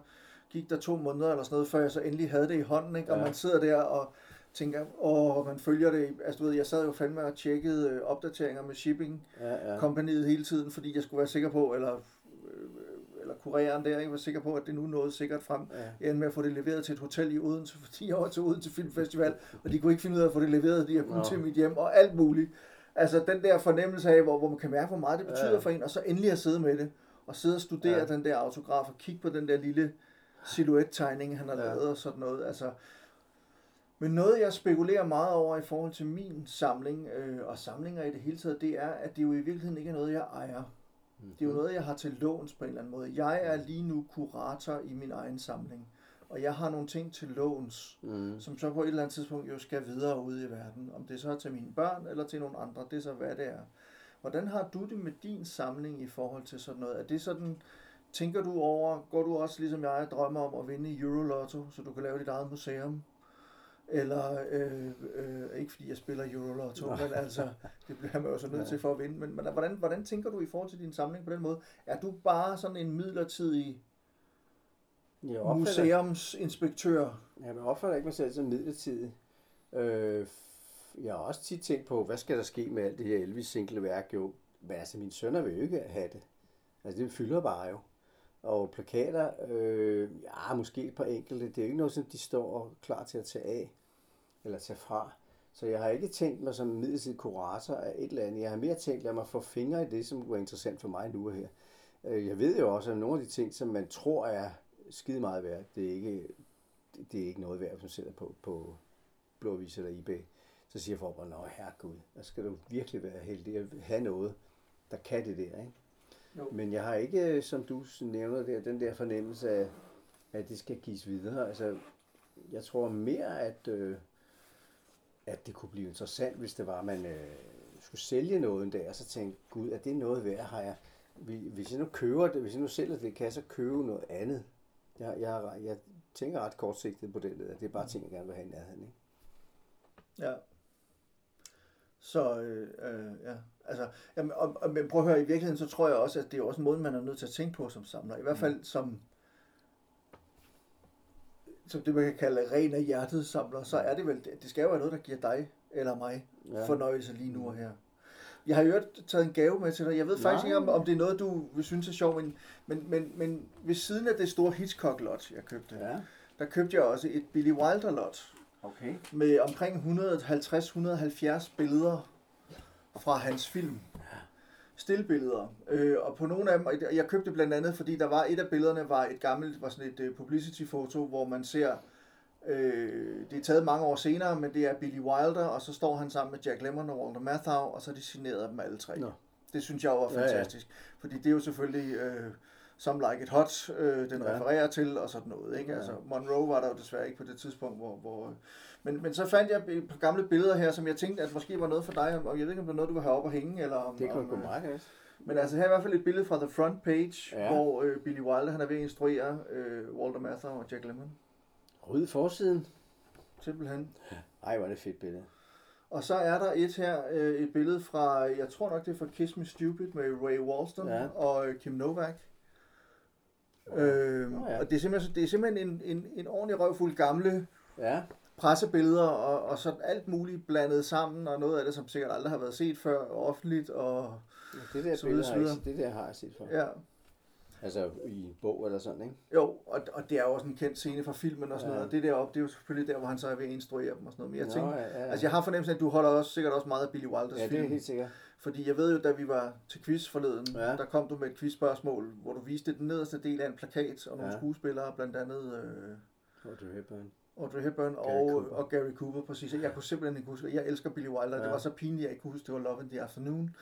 gik der to måneder eller sådan noget, før jeg så endelig havde det i hånden, ikke? Og Ja. man sidder der og tænker, åh, man følger det. Altså, du ved, jeg sad jo fandme og tjekkede øh, opdateringer med shipping Ja, ja. kompaniet hele tiden, fordi jeg skulle være sikker på, eller, øh, eller kureren der, ikke var sikker på, at det nu nåede sikkert frem. ja. Jeg endte med at få det leveret til et hotel i Odense, fordi jeg var til Odense Filmfestival, og de kunne ikke finde ud af at få det leveret, de har kun Nå. til mit hjem, og alt muligt. Altså den der fornemmelse af, hvor, hvor man kan mærke, hvor meget det betyder Ja. for en, og så endelig at sidde med det, og sidde og studere Ja. den der autograf, og kigge på den der lille silhouette-tegning, han har Ja. lavet og sådan noget. Altså, men noget, jeg spekulerer meget over i forhold til min samling, øh, og samlinger i det hele taget, det er, at det jo i virkeligheden ikke er noget, jeg ejer. Det er jo noget, jeg har til låns på en eller anden måde. Jeg er lige nu kurator i min egen samling, og jeg har nogle ting til låns, Mm. som så på et eller andet tidspunkt jo skal videre ud i verden. Om det så er til mine børn eller til nogle andre, det er så hvad det er. Hvordan har du det med din samling i forhold til sådan noget? Er det sådan, tænker du over, går du også ligesom jeg drømmer om at vinde Eurolotto, så du kan lave dit eget museum? Eller, øh, øh, ikke fordi jeg spiller Eurolotto, men altså, det bliver man jo så nødt Ja. til for at vinde. Men, men hvordan, hvordan tænker du i forhold til din samling på den måde? Er du bare sådan en midlertidig Jeg opfatter, museumsinspektør? jeg opfatter ikke mig selv som midlertidig. Øh, f- jeg har også tit tænkt på, hvad skal der ske med alt det her Elvis single værk jo. Men altså, mine sønner vil jo ikke have det. Altså, det fylder bare jo. Og plakater, øh, ja, måske et par enkelte. Det er jo ikke noget, som de står klar til at tage af eller tage fra. Så jeg har ikke tænkt mig som midlertidig kurator af et eller andet. Jeg har mere tænkt, lad mig få fingre i det, som var interessant for mig nu og her. Øh, Jeg ved jo også, at nogle af de ting, som man tror er skide meget værd, det er ikke, det er ikke noget værd, hvis man sætter på, på Blåvis eller eBay. Så siger folk bare, nå herregud, der skal du virkelig være heldig at have noget, der kan det der. Ikke? Jo. Men jeg har ikke, som du nævner der, den der fornemmelse af, at det skal gives videre. Altså, jeg tror mere, at, øh, at det kunne blive interessant, hvis det var, at man øh, skulle sælge noget en dag, og så tænkte, gud, er det noget værd, har jeg? Vi- Hvis jeg nu køber det, hvis jeg nu sælger det, kan jeg så købe noget andet? Jeg, jeg, jeg tænker ret kortsigtet på det, at det er bare ting, jeg gerne vil have i nærheden. Ikke? Ja. Så, øh, øh, ja. Altså, jamen, og, og, men prøv at høre, i virkeligheden, så tror jeg også, at det er også en måde, man er nødt til at tænke på som samler. I hvert fald som, som det, man kan kalde ren af hjertet samler, så er det vel, det skal jo være noget, der giver dig eller mig Ja. ja. fornøjelse lige nu og her. Jeg har jo øvrigt taget en gave med til dig. Jeg ved faktisk Nej. ikke, om, om det er noget, du vil synes er sjovt, men, men, men, men ved siden af det store Hitchcock-lot, jeg købte, ja. Ja, der købte jeg også et Billy Wilder-lot okay. med omkring 150-170 billeder fra hans film. Stillbilleder. Øh, og på nogle af dem, jeg købte blandt andet, fordi der var et af billederne, var et gammelt, var sådan et uh, publicity-foto, hvor man ser, øh, det er taget mange år senere, men det er Billy Wilder, og så står han sammen med Jack Lemmon og Walter Matthau, og så er de signeret dem alle tre. Nå. Det synes jeg var Ja, ja. fantastisk. Fordi det er jo selvfølgelig øh, Some Like It Hot, øh, den Ja. refererer til, og sådan noget. Ikke? Ja. Altså, Monroe var der jo desværre ikke på det tidspunkt, hvor... hvor men, men så fandt jeg et par gamle billeder her, som jeg tænkte, at måske var noget for dig, og jeg ved ikke, om det er noget, du vil have op og hænge, eller om... Det kan om, gå øh, meget godt. Men altså her er i hvert fald et billede fra The Front Page, Ja. ja. hvor øh, Billy Wilder, han er ved at instruere øh, Walter Matthau og Jack Lemmon. Ryd forsiden. Simpelthen. Ej, hvor er det et fedt billede. Og så er der et her, øh, et billede fra, jeg tror nok det er fra Kiss Me Stupid med Ray Walston Ja. og øh, Kim Novak. Øh, Nå ja. Og det er simpelthen, det er simpelthen en, en, en ordentlig røvfuld gamle Ja, pressebilleder og, og så alt muligt blandet sammen, og noget af det, som sikkert aldrig har været set før offentligt. Og, det der Så billede videre, har jeg, det der har jeg set før. ja, Altså i bog eller sådan, ikke? jo, og, og det er jo også en kendt scene fra filmen og sådan Ja. noget. Og det deroppe, det er jo selvfølgelig der, hvor han så er ved at instruere dem og sådan noget. Men jeg Nå, tænker, ja, ja. altså jeg har fornemmelsen af, at du holder også sikkert også meget af Billy Wilders Ja, det film. er helt sikkert. Fordi jeg ved jo, da vi var til quiz forleden, Ja. ja. der kom du med et quizspørgsmål, hvor du viste den nederste del af en plakat og nogle Ja. ja. skuespillere, blandt andet øh, Audrey Hepburn. Audrey Hepburn Gary og, Cooper. og Gary Cooper, præcis. Jeg kunne simpelthen ikke huske, jeg elsker Billy Wilder, ja. Ja. det var så pinligt, at jeg ikke kunne huske, det var Love in the Afternoon.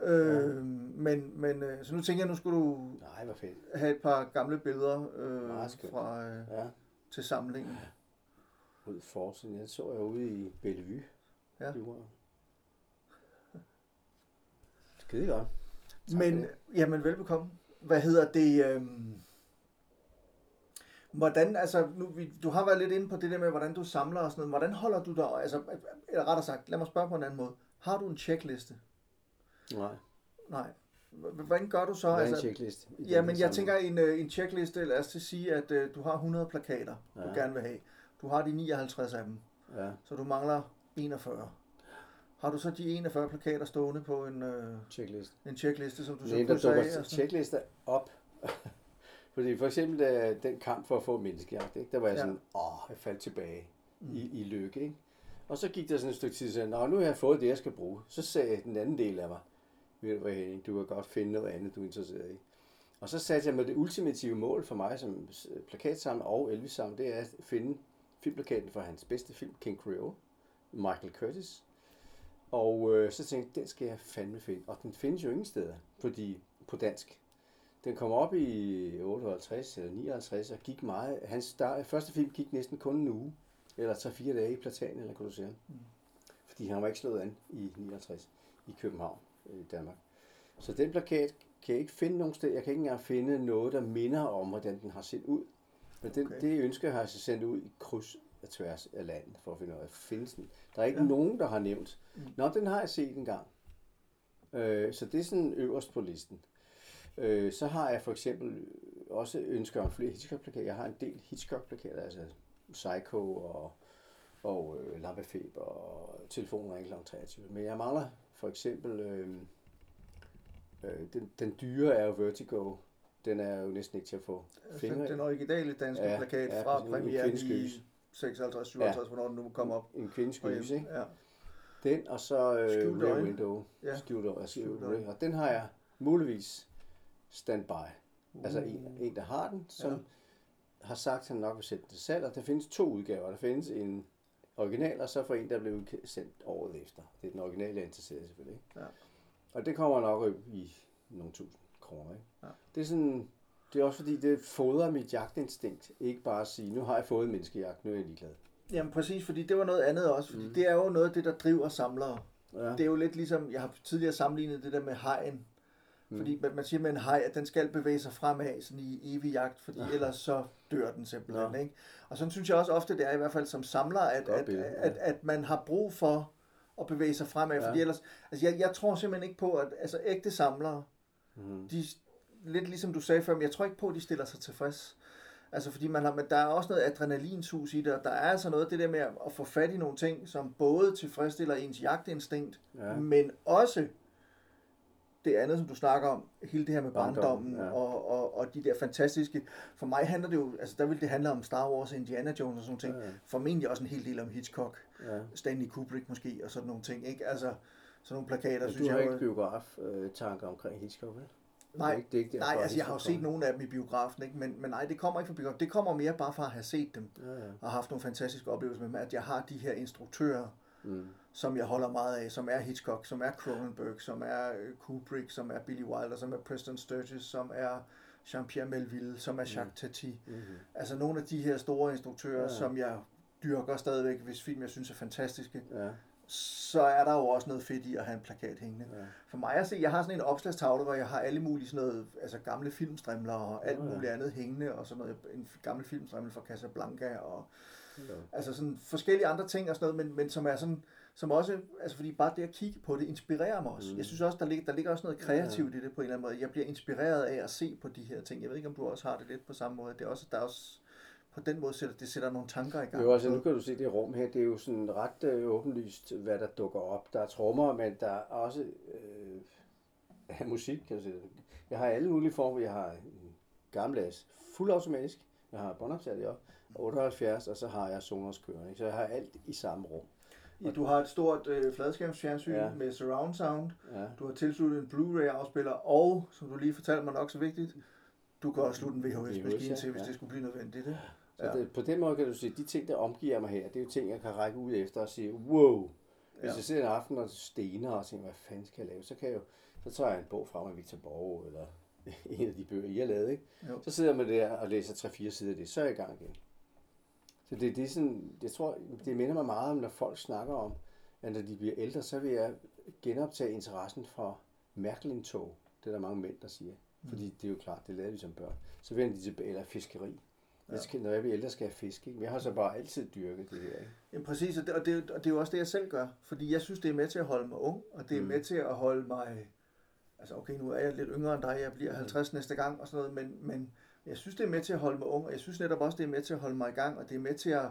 Øh, men, men øh, så nu tænker jeg, nu skulle du Nej, hvor fedt. have et par gamle billeder øh, fra, øh, Ja, til samlingen. ud forsiden. Jeg så jeg ude i Bellevue. Ja. Det var Skide godt. Tak Men, jamen velbekomme. hvad hedder det, øhm, hvordan, altså, nu, vi, du har været lidt inde på det der med, hvordan du samler og sådan noget. Hvordan holder du dig, altså, eller rettere sagt, lad mig spørge på en anden måde. Har du en checkliste? Nej. Nej. Hvordan gør du så? Hvad er en altså, checklist? i Ja, men jeg tænker en, øh, en checkliste, lad os til sige, at øh, du har 100 plakater, du Ja. gerne vil have. Du har de 59 af dem, Ja, så du mangler 41. Har du så de 41 plakater stående på en, øh, checklist. en checkliste, som du så krydser af? checklister op. Fordi for eksempel da, den kamp for at få menneskejagt, ikke? der var jeg Ja. sådan, åh, jeg faldt tilbage i, i lykke. Ikke? Og så gik der sådan et stykke tid, så jeg, nu har jeg fået det, jeg skal bruge. Så sagde den anden del af mig, hvad Henning, du kan godt finde noget andet, du er interesseret i. Og så satte jeg mig det ultimative mål for mig som plakatsamler og Elvis samler, det er at finde filmplakaten for hans bedste film, King Creole, Michael Curtis. Og øh, så tænkte jeg, den skal jeg fandme finde. Og den findes jo ingen steder, fordi på dansk. Den kom op i 58 eller 59 og gik meget. Hans start, første film gik næsten kun en uge, eller 3-4 dage i platanen, eller sige. Mm. Fordi han var ikke slået an i 59 i København, øh, i Danmark. Så den plakat kan jeg ikke finde nogen sted. Jeg kan ikke engang finde noget, der minder om, hvordan den har set ud. Men den, Okay. det ønsker har jeg så sendt ud i kryds og tværs af landet, for at finde ud af, findes den. Der er ikke Ja. nogen, der har nævnt. Nå, den har jeg set en gang. Øh, så det er sådan øverst på listen. Øh, så har jeg for eksempel også ønsker om flere Hitchcock-plakater. Jeg har en del Hitchcock-plakater, altså Psycho og, og øh, Lampefeber og Telefonen er kl. 23. Men jeg mangler for eksempel, øh, øh, den, den dyre er jo Vertigo. Den er jo næsten ikke til at få fingre Den, originale danske Ja, plakat ja, fra premieren i gys. 56, 57, hvornår den nu kom op. En kvindes gys, ikke? Ja. Den, og så øh, Skjult Rear. Window. Ja. Skjult øje. Og den har jeg muligvis standby. Altså en, en, der har den, som Ja. ja. har sagt, at han nok vil sætte den til salg. Og der findes to udgaver. Der findes en original, og så for en, der blev sendt året efter. Det er den originale, jeg er interesseret selvfølgelig. Ikke? Ja. Og det kommer nok op i nogle tusind kroner. Ikke? Ja. Det er sådan, det er også fordi, det fodrer mit jagtinstinkt. Ikke bare at sige, nu har jeg fået en menneskejagt, nu er jeg ligeglad. Jamen præcis, fordi det var noget andet også, fordi mm. det er jo noget af det, der driver samlere. Ja. Det er jo lidt ligesom, jeg har tidligere sammenlignet det der med hajen. Mm. Fordi man, man siger med en haj, at den skal bevæge sig fremad sådan i evig jagt, fordi ellers så dør den simpelthen. Nå. Ikke? Og sådan synes jeg også ofte, det er i hvert fald som samler, at, at, ja. at, at man har brug for at bevæge sig fremad. Ja. Fordi ellers, altså jeg, jeg tror simpelthen ikke på, at altså ægte samlere, Mm. de, lidt ligesom du sagde før, men jeg tror ikke på, at de stiller sig tilfreds. Altså fordi man har, men der er også noget adrenalinsus i det, og der er altså noget det der med at at få fat i nogle ting, som både tilfredsstiller ens jagtinstinkt, Ja. men også det andet, som du snakker om, hele det her med Barndommen, barndommen, ja. og, og, og de der fantastiske, for mig handler det jo, altså der vil det handle om Star Wars, Indiana Jones og sådan ting, Ja, ja. formentlig også en hel del om Hitchcock, Ja. Stanley Kubrick måske, og sådan nogle ting, ikke? Altså, sådan nogle plakater, synes du har jeg ikke biograf-tanker omkring Hitchcock, vel? Nej, det er ikke, Nej, altså jeg har jo set nogle af dem i biografen, ikke? Men, men nej, det kommer ikke fra biografen. Det kommer mere bare fra at have set dem. Ja, ja. og haft nogle fantastiske oplevelser med dem, at jeg har de her instruktører, Mm. Som jeg holder meget af, som er Hitchcock, som er Cronenberg, som er øh, Kubrick, som er Billy Wilder, som er Preston Sturges, som er Jean-Pierre Melville, som er Jacques Tati. Mm-hmm. Altså nogle af de her store instruktører, Ja. som jeg dyrker stadigvæk, hvis film jeg synes er fantastiske, Ja, så er der jo også noget fedt i at have en plakat hængende. ja. For mig at se, jeg har sådan en opslagstavle, hvor jeg har alle mulige sådan noget, altså gamle filmstrimler og alt ja. muligt andet hængende, og sådan noget, en gammel filmstrimmel fra Casablanca, og Ja. altså sådan forskellige andre ting og sådan noget, men, men som er sådan, som også, altså fordi bare det at kigge på det, inspirerer mig også. Mm. Jeg synes også, der ligger, der ligger også noget kreativt i det på en eller anden måde. Jeg bliver inspireret af at se på de her ting. Jeg ved ikke, om du også har det lidt på samme måde. Det er også, der er også, på den måde sætter det sætter nogle tanker i gang. Jo, altså nu kan du se det rum her, det er jo sådan ret øh, åbenlyst, hvad der dukker op. Der er trommer, men der er også øh, ja, musik, kan sige. Jeg har alle mulige former. Jeg har gammeldags fuldautomatisk, jeg har båndoptaget op, 78, og så har jeg Sonos kørende. Så jeg har alt i samme rum. Ja, du har et stort øh, fladskærmsfjernsyn ja. Med surround sound. Ja. Du har tilsluttet en Blu-ray afspiller, og, som du lige fortalte mig nok så vigtigt, du kan også slutte en VHS-maskine VHS, til, hvis ja. det skulle blive nødvendigt. Ikke? Så Ja. det, på den måde kan du sige, de ting, der omgiver mig her, det er jo ting, jeg kan række ud efter og sige, wow. Hvis Ja. jeg sidder en aften og stener og tænker, hvad fanden skal jeg lave, så kan jeg jo, så tager jeg en bog frem af Victor Borg, eller en af de bøger, I har lavet, ikke? Jo. Så sidder det der og læser 3-4 sider af det, så er jeg i gang igen. Så det, det er sådan, jeg tror, det minder mig meget om, når folk snakker om, at når de bliver ældre, så vil jeg genoptage interessen for Mærkelin-tog. Det er der mange mænd, der siger. Fordi det er jo klart, det lavede vi som børn. Så vender de tilbage, eller fiskeri. Jeg skal, når jeg bliver ældre, skal jeg fiske. Ikke? Men jeg har så bare altid dyrket det her. Ikke? Jamen præcis, og det, og, det, og det er jo også det, jeg selv gør. Fordi jeg synes, det er med til at holde mig ung, og det er Mm. med til at holde mig... Altså okay, nu er jeg lidt yngre end dig, jeg bliver Mm. 50 næste gang og sådan noget, men, men jeg synes, det er med til at holde mig ung, og jeg synes netop også, det er med til at holde mig i gang, og det er med til at...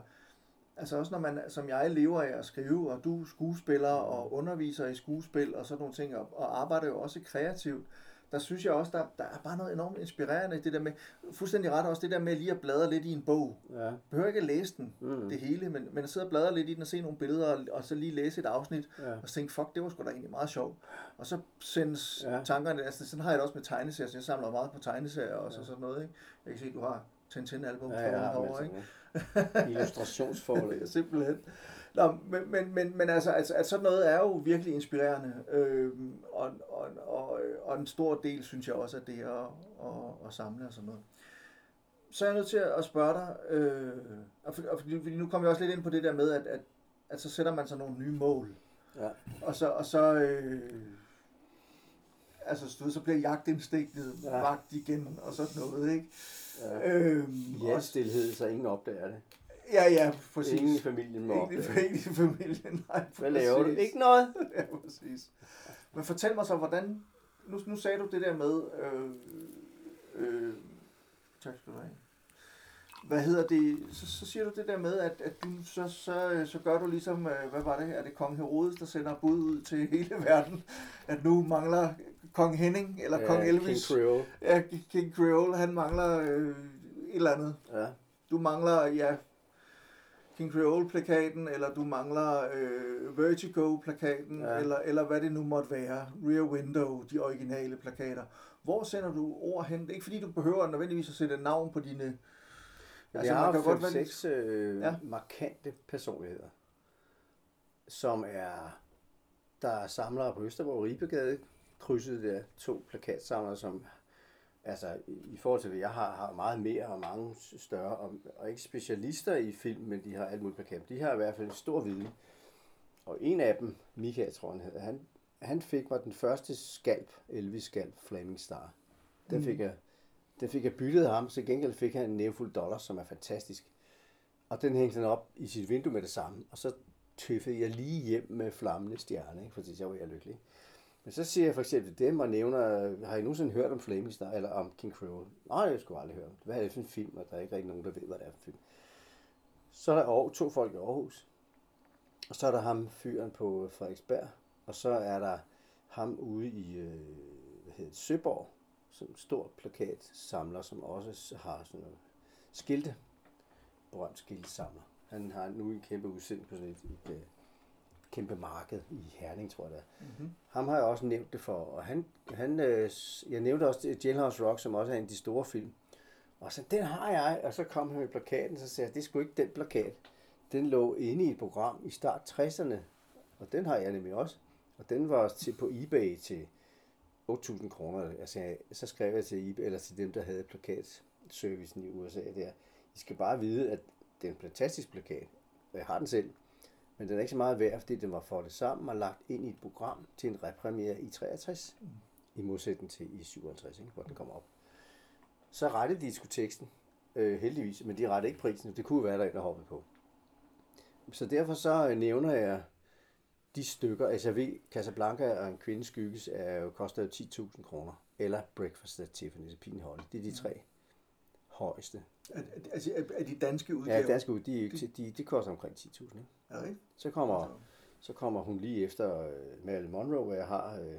Altså også når man, som jeg lever af at skrive, og du skuespiller og underviser i skuespil og sådan nogle ting, og, og arbejder jo også kreativt, der synes jeg også, der, der er bare noget enormt inspirerende i det der med, fuldstændig ret også, det der med lige at bladre lidt i en bog. Ja. behøver ikke at læse den, Mm. det hele, men, men at sidde og bladre lidt i den og se nogle billeder, og, og så lige læse et afsnit, ja. og så tænke, fuck, det var sgu da egentlig meget sjovt. Og så sendes Ja. ja. tankerne, altså sådan har jeg det også med tegneserier, så jeg samler meget på tegneserier også, Ja. og sådan noget, ikke? Jeg kan se, du har Tintin-album Ja, har herovre, ikke? illustrationsforlæg. Simpelthen. Nå, men, men, men, men altså, altså, at sådan noget er jo virkelig inspirerende, øhm, og, og, og, og en stor del, synes jeg også, at det er at, at, at samle og sådan noget. Så er jeg nødt til at spørge dig, øh, og, for, og fordi, fordi nu kommer vi også lidt ind på det der med, at, at, at så sætter man sig nogle nye mål, Ja. og så, og så øh, altså, du så bliver jagtinstinktet Ja. ja. vagt igen, og sådan noget, ikke? Ja. Øhm, også, stilhed, så ingen opdager det. Ja, ja, præcis. Ingen i familien må Ikke opdage i, det. ikke i familien, nej. Hvad laver du? præcis. Ikke noget. Ja, præcis. Men fortæl mig så, hvordan... Nu, nu sagde du det der med... Øh, øh, tak skal du have. Hvad hedder det? Så, så siger du det der med, at, at du, så, så, så gør du ligesom... Øh, hvad var det? Er det kong Herodes, der sender bud ud til hele verden? At nu mangler kong Henning, eller Ja, kong Elvis... King Creole. Ja, King Creole, han mangler øh, et eller andet. Ja. Du mangler, ja, King Creole-plakaten, eller du mangler øh, Vertigo-plakaten, Ja. ja. eller, eller hvad det nu måtte være. Rear Window, de originale plakater. Hvor sender du ord hen? Det er ikke fordi, du behøver nødvendigvis at sætte et navn på dine... Altså, Altså, jeg man har kan fem, godt være lidt- seks øh, ja. Ja. markante personligheder, som er, der er samlere på Østerborg Ribegade, krydset der to plakatsamlere, som altså i forhold til det, jeg har, har meget mere og mange større, og, og ikke specialister i film, men de har alt muligt plakat. De har i hvert fald en stor viden. Og en af dem, Michael tror jeg, han hedder, han, han fik mig den første skalp, Elvis skalp, Flaming Star. Den Mm. fik jeg den fik jeg byttet ham, så gengæld fik han en nævfuld dollar, som er fantastisk. Og den hængte han op i sit vindue med det samme, og så tøffede jeg lige hjem med flammende stjerne, ikke? fordi så var jeg lykkelig. Men så siger jeg for eksempel dem og nævner, har I nogensinde hørt om Flaming Star, eller om King Creole? Nej, jeg skulle aldrig høre om det. Hvad er det for en film, og der er ikke rigtig nogen, der ved, hvad det er for en film. Så er der Aar- to folk i Aarhus, og så er der ham fyren på Frederiksberg, og så er der ham ude i øh, hvad hedder det, Søborg, som en stor plakatsamler, som også har sådan noget skilte, berømt skiltesamler. Han har nu en kæmpe udsendelse på sådan et, et, et kæmpe marked i Herning, tror jeg det er. Mm-hmm. Ham har jeg også nævnt det for, og han, han øh, jeg nævnte også Jailhouse Rock, som også er en af de store film. Og så, den har jeg, og så kom han med plakaten, så sagde jeg, det sgu ikke den plakat. Den lå inde i et program i start 60'erne, og den har jeg nemlig også. Og den var til på eBay til 8.000 kroner. Altså, så skrev jeg til eBay, eller til dem, der havde plakatservicen i USA der. I skal bare vide, at det er en fantastisk plakat. Jeg har den selv. Men den er ikke så meget værd, fordi den var foldet sammen og lagt ind i et program til en repremiere i 63. Mm. I modsætning til i 57, ikke, hvor den kom op. Så rettede de sgu teksten, øh, heldigvis, men de rettede ikke prisen. Det kunne være, der er en, der hoppede på. Så derfor så øh, nævner jeg de stykker, altså ved, Casablanca og en kvinde skygges er jo, koster jo 10.000 kroner. Eller Breakfast at Tiffany's Holly. Det er de tre højeste. Er, altså, er, de danske udgaver? Ja, danske ud, de, til- de, de koster omkring 10.000. Ikke? Det ikke? Så kommer, så kommer hun lige efter øh, Marilyn Monroe, hvor jeg har øh,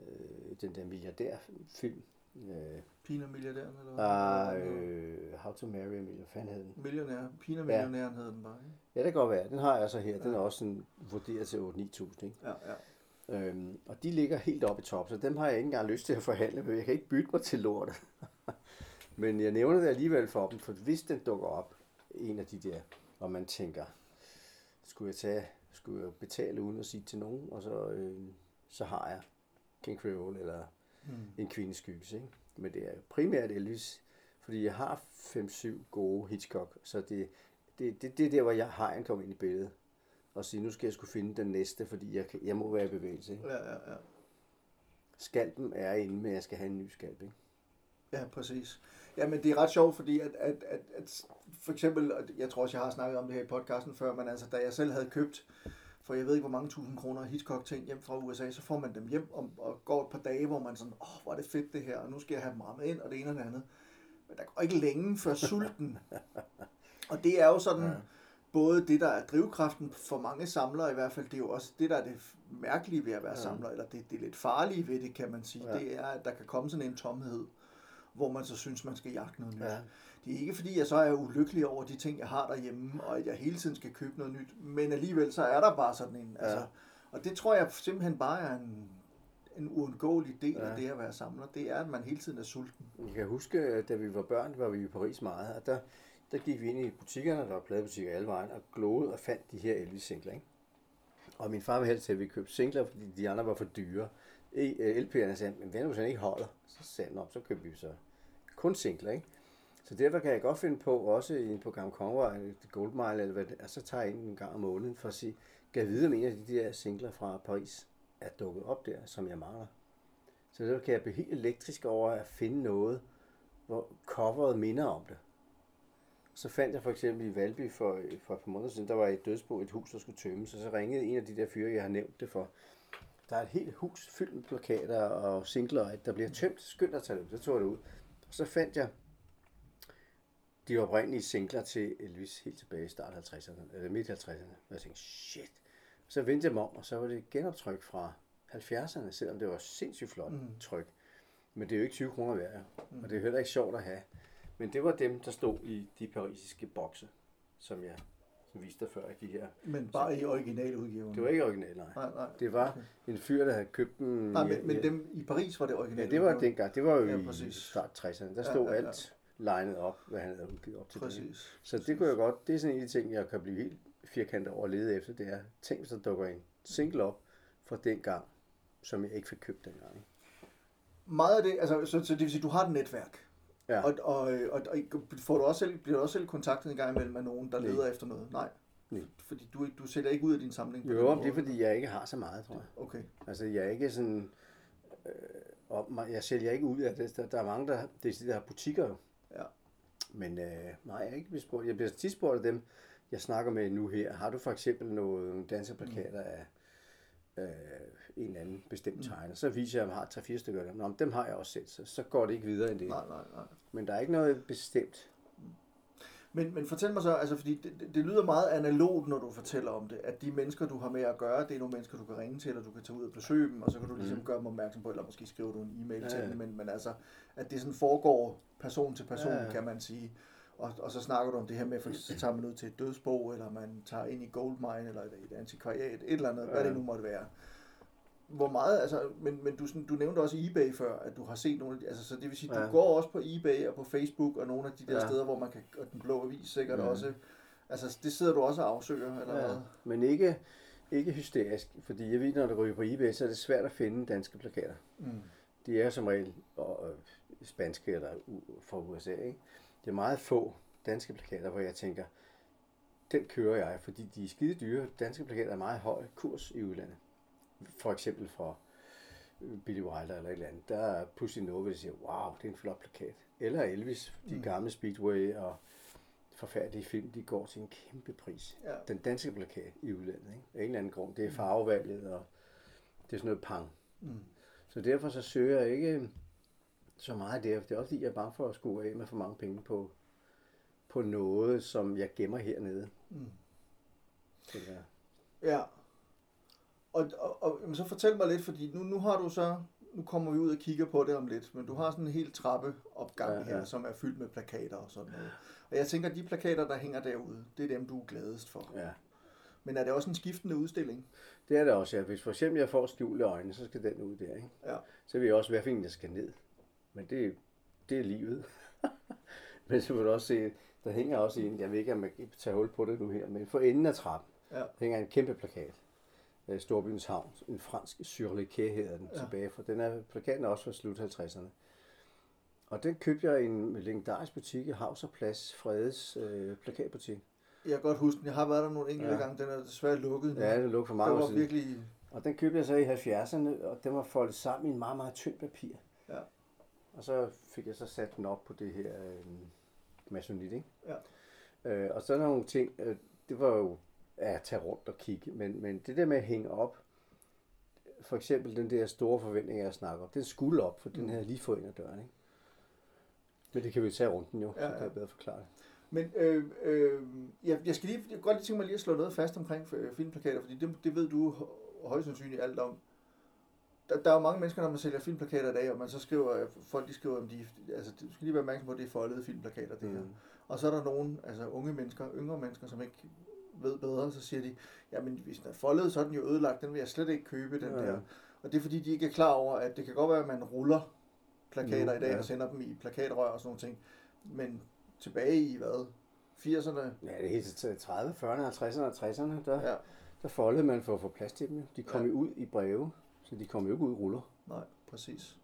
øh, den der milliardærfilm. Øh, Pina Milliardæren, eller hvad? ah, øh, How to Marry a Millionaire, fanden hed den? Millionær. Pina Millionæren hed den bare, ikke? Ja, det kan godt være. Den har jeg så her. Den er også sådan vurderet til 8-9.000. Ikke? Ja, ja. Øhm, og de ligger helt oppe i top, så dem har jeg ikke engang lyst til at forhandle med. Jeg kan ikke bytte mig til lortet. Men jeg nævner det alligevel for dem, for hvis den dukker op, en af de der, og man tænker, skulle jeg tage, skulle jeg betale uden at sige til nogen, og så, øh, så har jeg King Creole eller Hmm. en kvindeskygge, ikke? Men det er primært Elvis, fordi jeg har 5-7 gode Hitchcock, så det, det, det, det er der, hvor jeg har en kommet ind i billedet. Og sige, nu skal jeg skulle finde den næste, fordi jeg, jeg må være i bevægelse. Ikke? Ja, ja, ja. Skalpen er inde, men jeg skal have en ny skalp. Ikke? Ja, præcis. Ja, men det er ret sjovt, fordi at, at, at, at for eksempel, og jeg tror også, jeg har snakket om det her i podcasten før, men altså, da jeg selv havde købt, for jeg ved ikke, hvor mange tusind kroner Hitchcock-ting hjem fra USA, så får man dem hjem og, og går et par dage, hvor man sådan, åh, oh, hvor er det fedt det her, og nu skal jeg have dem rammet ind, og det ene og det andet. Men der går ikke længe før sulten. og det er jo sådan, ja. både det, der er drivkraften for mange samlere i hvert fald, det er jo også det, der er det mærkelige ved at være ja. samler, eller det, det er lidt farlige ved det, kan man sige. Ja. Det er, at der kan komme sådan en tomhed, hvor man så synes, man skal jagte noget nyt. Ja. Det er ikke fordi, jeg så er ulykkelig over de ting, jeg har derhjemme, og at jeg hele tiden skal købe noget nyt, men alligevel så er der bare sådan en. Ja. Altså, og det tror jeg simpelthen bare er en, en uundgåelig del ja. af det at være samler. Det er, at man hele tiden er sulten. Jeg kan huske, da vi var børn, var vi i Paris meget, og der, der gik vi ind i butikkerne, der var pladebutikker alle vejen, og glåede og fandt de her Elvis-singler. Ikke? Og min far ville helst til, at vi købte singler, fordi de andre var for dyre. E, øh, LP'erne sagde, men hvad nu, hvis han ikke holder? Så sagde han, så køber vi så kun singler, ikke? Så derfor kan jeg godt finde på, også i på Gamle Kongevej, øh, Gold Mile, eller hvad det er, så tager jeg ind en gang om måneden for at sige, kan jeg vide, om en af de der singler fra Paris er dukket op der, som jeg mangler. Så derfor kan jeg blive helt elektrisk over at finde noget, hvor coveret minder om det. Så fandt jeg for eksempel i Valby for, øh, for et par måneder siden, der var et dødsbo, et hus, der skulle tømmes, og så ringede en af de der fyre, jeg har nævnt det for. Der er et helt hus fyldt med plakater og singler, der bliver tømt. Skynd at tage ud. Så tog jeg det ud. Og så fandt jeg de oprindelige singler til Elvis helt tilbage i start 50'erne, eller midt 50'erne. Og jeg tænkte, shit. Så vendte jeg mig om, og så var det genoptryk fra 70'erne, selvom det var sindssygt flot mm. tryk. Men det er jo ikke 20 kroner værd, mm. og det er heller ikke sjovt at have. Men det var dem, der stod i de parisiske bokse, som jeg som viste dig før i de her. Men bare i originale udgaver? Det var ikke original, nej. nej, nej. Det var okay. en fyr, der havde købt den. Nej, men, men dem i Paris var det originale? Ja, det var dengang. Det var jo ja, i start 60'erne. Der stod ja, ja, ja. alt legnet op, hvad han havde udgivet op til Præcis. Det. Så det kunne jeg godt, det er sådan en af de ting, jeg kan blive helt firkantet over at lede efter, det er, tænk hvis der dukker en single op fra den gang, som jeg ikke fik købt dengang. Ikke? Meget af det, altså, så, så det vil sige, du har et netværk. Ja. Og, og, og, og, får du også selv, bliver du også selv kontaktet en gang imellem af nogen, der Nej. leder efter noget? Nej. Nej. Fordi du, du sælger ikke ud af din samling? Jo, det er fordi, jeg ikke har så meget, tror jeg. Okay. Altså, jeg er ikke sådan... Øh, og jeg sælger ikke ud af det. Der, der er mange, der, det, der har butikker Ja. Men øh, nej, jeg er ikke blevet spurgt. Jeg bliver tit spurgt af dem, jeg snakker med nu her. Har du for eksempel nogle danseplakater af øh, en eller anden bestemt mm. tegner? Så viser jeg, at jeg har tre-fire stykker af dem. Nå, dem har jeg også set, så, så går det ikke videre end det. Nej, nej, nej. Men der er ikke noget bestemt. Men, men fortæl mig så, altså fordi det, det, det lyder meget analogt, når du fortæller om det, at de mennesker, du har med at gøre, det er nogle mennesker, du kan ringe til, eller du kan tage ud og besøge dem, og så kan du ligesom mm. gøre dem opmærksom på, eller måske skriver du en e-mail ja, til dem, men, men altså, at det sådan foregår person til person, ja. kan man sige. Og, og så snakker du om det her med, for så tager man ud til et dødsbo, eller man tager ind i goldmine, eller et, et antikvariat, et eller andet, ja. hvad det nu måtte være hvor meget, altså, men, men du, sådan, du nævnte også eBay før, at du har set nogle af de, altså, så det vil sige, ja. du går også på eBay og på Facebook og nogle af de der ja. steder, hvor man kan, og den blå avis sikkert ja. også, altså det sidder du også og afsøger, eller ja. hvad? Men ikke, ikke hysterisk, fordi jeg ved, når du ryger på eBay, så er det svært at finde danske plakater. Mm. De er som regel og, og, spanske eller fra USA, ikke? Det er meget få danske plakater, hvor jeg tænker, den kører jeg, fordi de er skide dyre. Danske plakater er meget høj kurs i udlandet for eksempel for øh, Billy Wilder eller et eller andet, der er pludselig noget, hvor de siger, wow, det er en flot plakat. Eller Elvis, de mm. gamle Speedway og forfærdelige film, de går til en kæmpe pris. Ja. Den danske plakat i udlandet, ikke? af en eller anden grund. Det er mm. farvevalget, og det er sådan noget pang. Mm. Så derfor så søger jeg ikke så meget der. Det er også fordi, jeg er bange for at skue af med for mange penge på, på noget, som jeg gemmer hernede. Mm. Så, ja. ja, og, og, og så fortæl mig lidt, fordi nu, nu har du så, nu kommer vi ud og kigger på det om lidt, men du har sådan en helt trappeopgang ja, ja. her, som er fyldt med plakater og sådan noget. Og jeg tænker, at de plakater, der hænger derude, det er dem, du er gladest for. Ja. Men er det også en skiftende udstilling? Det er det også, ja. Hvis for eksempel jeg får skjulte øjne, så skal den ud der, ikke? Ja. Så vil jeg også, hvad jeg skal ned. Men det, det er livet. men så vil du også se, der hænger også en, jeg ved ikke, om jeg kan tage hul på det nu her, men for enden af trappen ja. hænger en kæmpe plakat. Øh, Storbyens Havn, en fransk surliqué hedder den ja. tilbage, for den er, plakaten er også fra slut 50'erne. Og den købte jeg i en legendarisk butik i Havserplads, Fredes øh, plakatbutik. Jeg kan godt huske den. Jeg har været der nogle enkelte ja. gange. Den er desværre lukket nu. Ja, den er lukket for mange år siden. Virkelig... Og den købte jeg så i 70'erne, og den var foldet sammen i en meget, meget tynd papir. Ja. Og så fik jeg så sat den op på det her øh, masonit, ikke? Ja. Øh, og så nogle ting, øh, det var jo at tage rundt og kigge, men, men det der med at hænge op, for eksempel den der store forventning, jeg snakker om, den skulle op, for den Mm. havde lige fået ind ad døren, ikke? Men det kan vi tage rundt den jo, Ja, så kan ja. jeg bedre forklare det. Men øh, øh, jeg, jeg, skal lige, jeg godt lige tænke mig lige at slå noget fast omkring øh, filmplakater, fordi det, det ved du hø- højst sandsynligt alt om. Der, der er jo mange mennesker, når man sælger filmplakater i dag, og man så skriver, øh, folk de skriver, om de, altså, du skal lige være opmærksom på, at det er foldede filmplakater, det her. Mm. Og så er der nogen, altså unge mennesker, yngre mennesker, som ikke ved bedre, så siger de, jamen hvis den er foldet, så er den jo ødelagt, den vil jeg slet ikke købe, den Ja, ja. der. Og det er fordi, de ikke er klar over, at det kan godt være, at man ruller plakater Nu, i dag ja. og sender dem i plakatrør og sådan nogle ting. Men tilbage i hvad? 80'erne? Ja, det er helt til 30, 40'erne, 50'erne og 60'erne, der, Ja, der foldede man for at få plads til dem. De kom Ja. jo ud i breve, så de kom jo ikke ud i ruller. nej, præcis.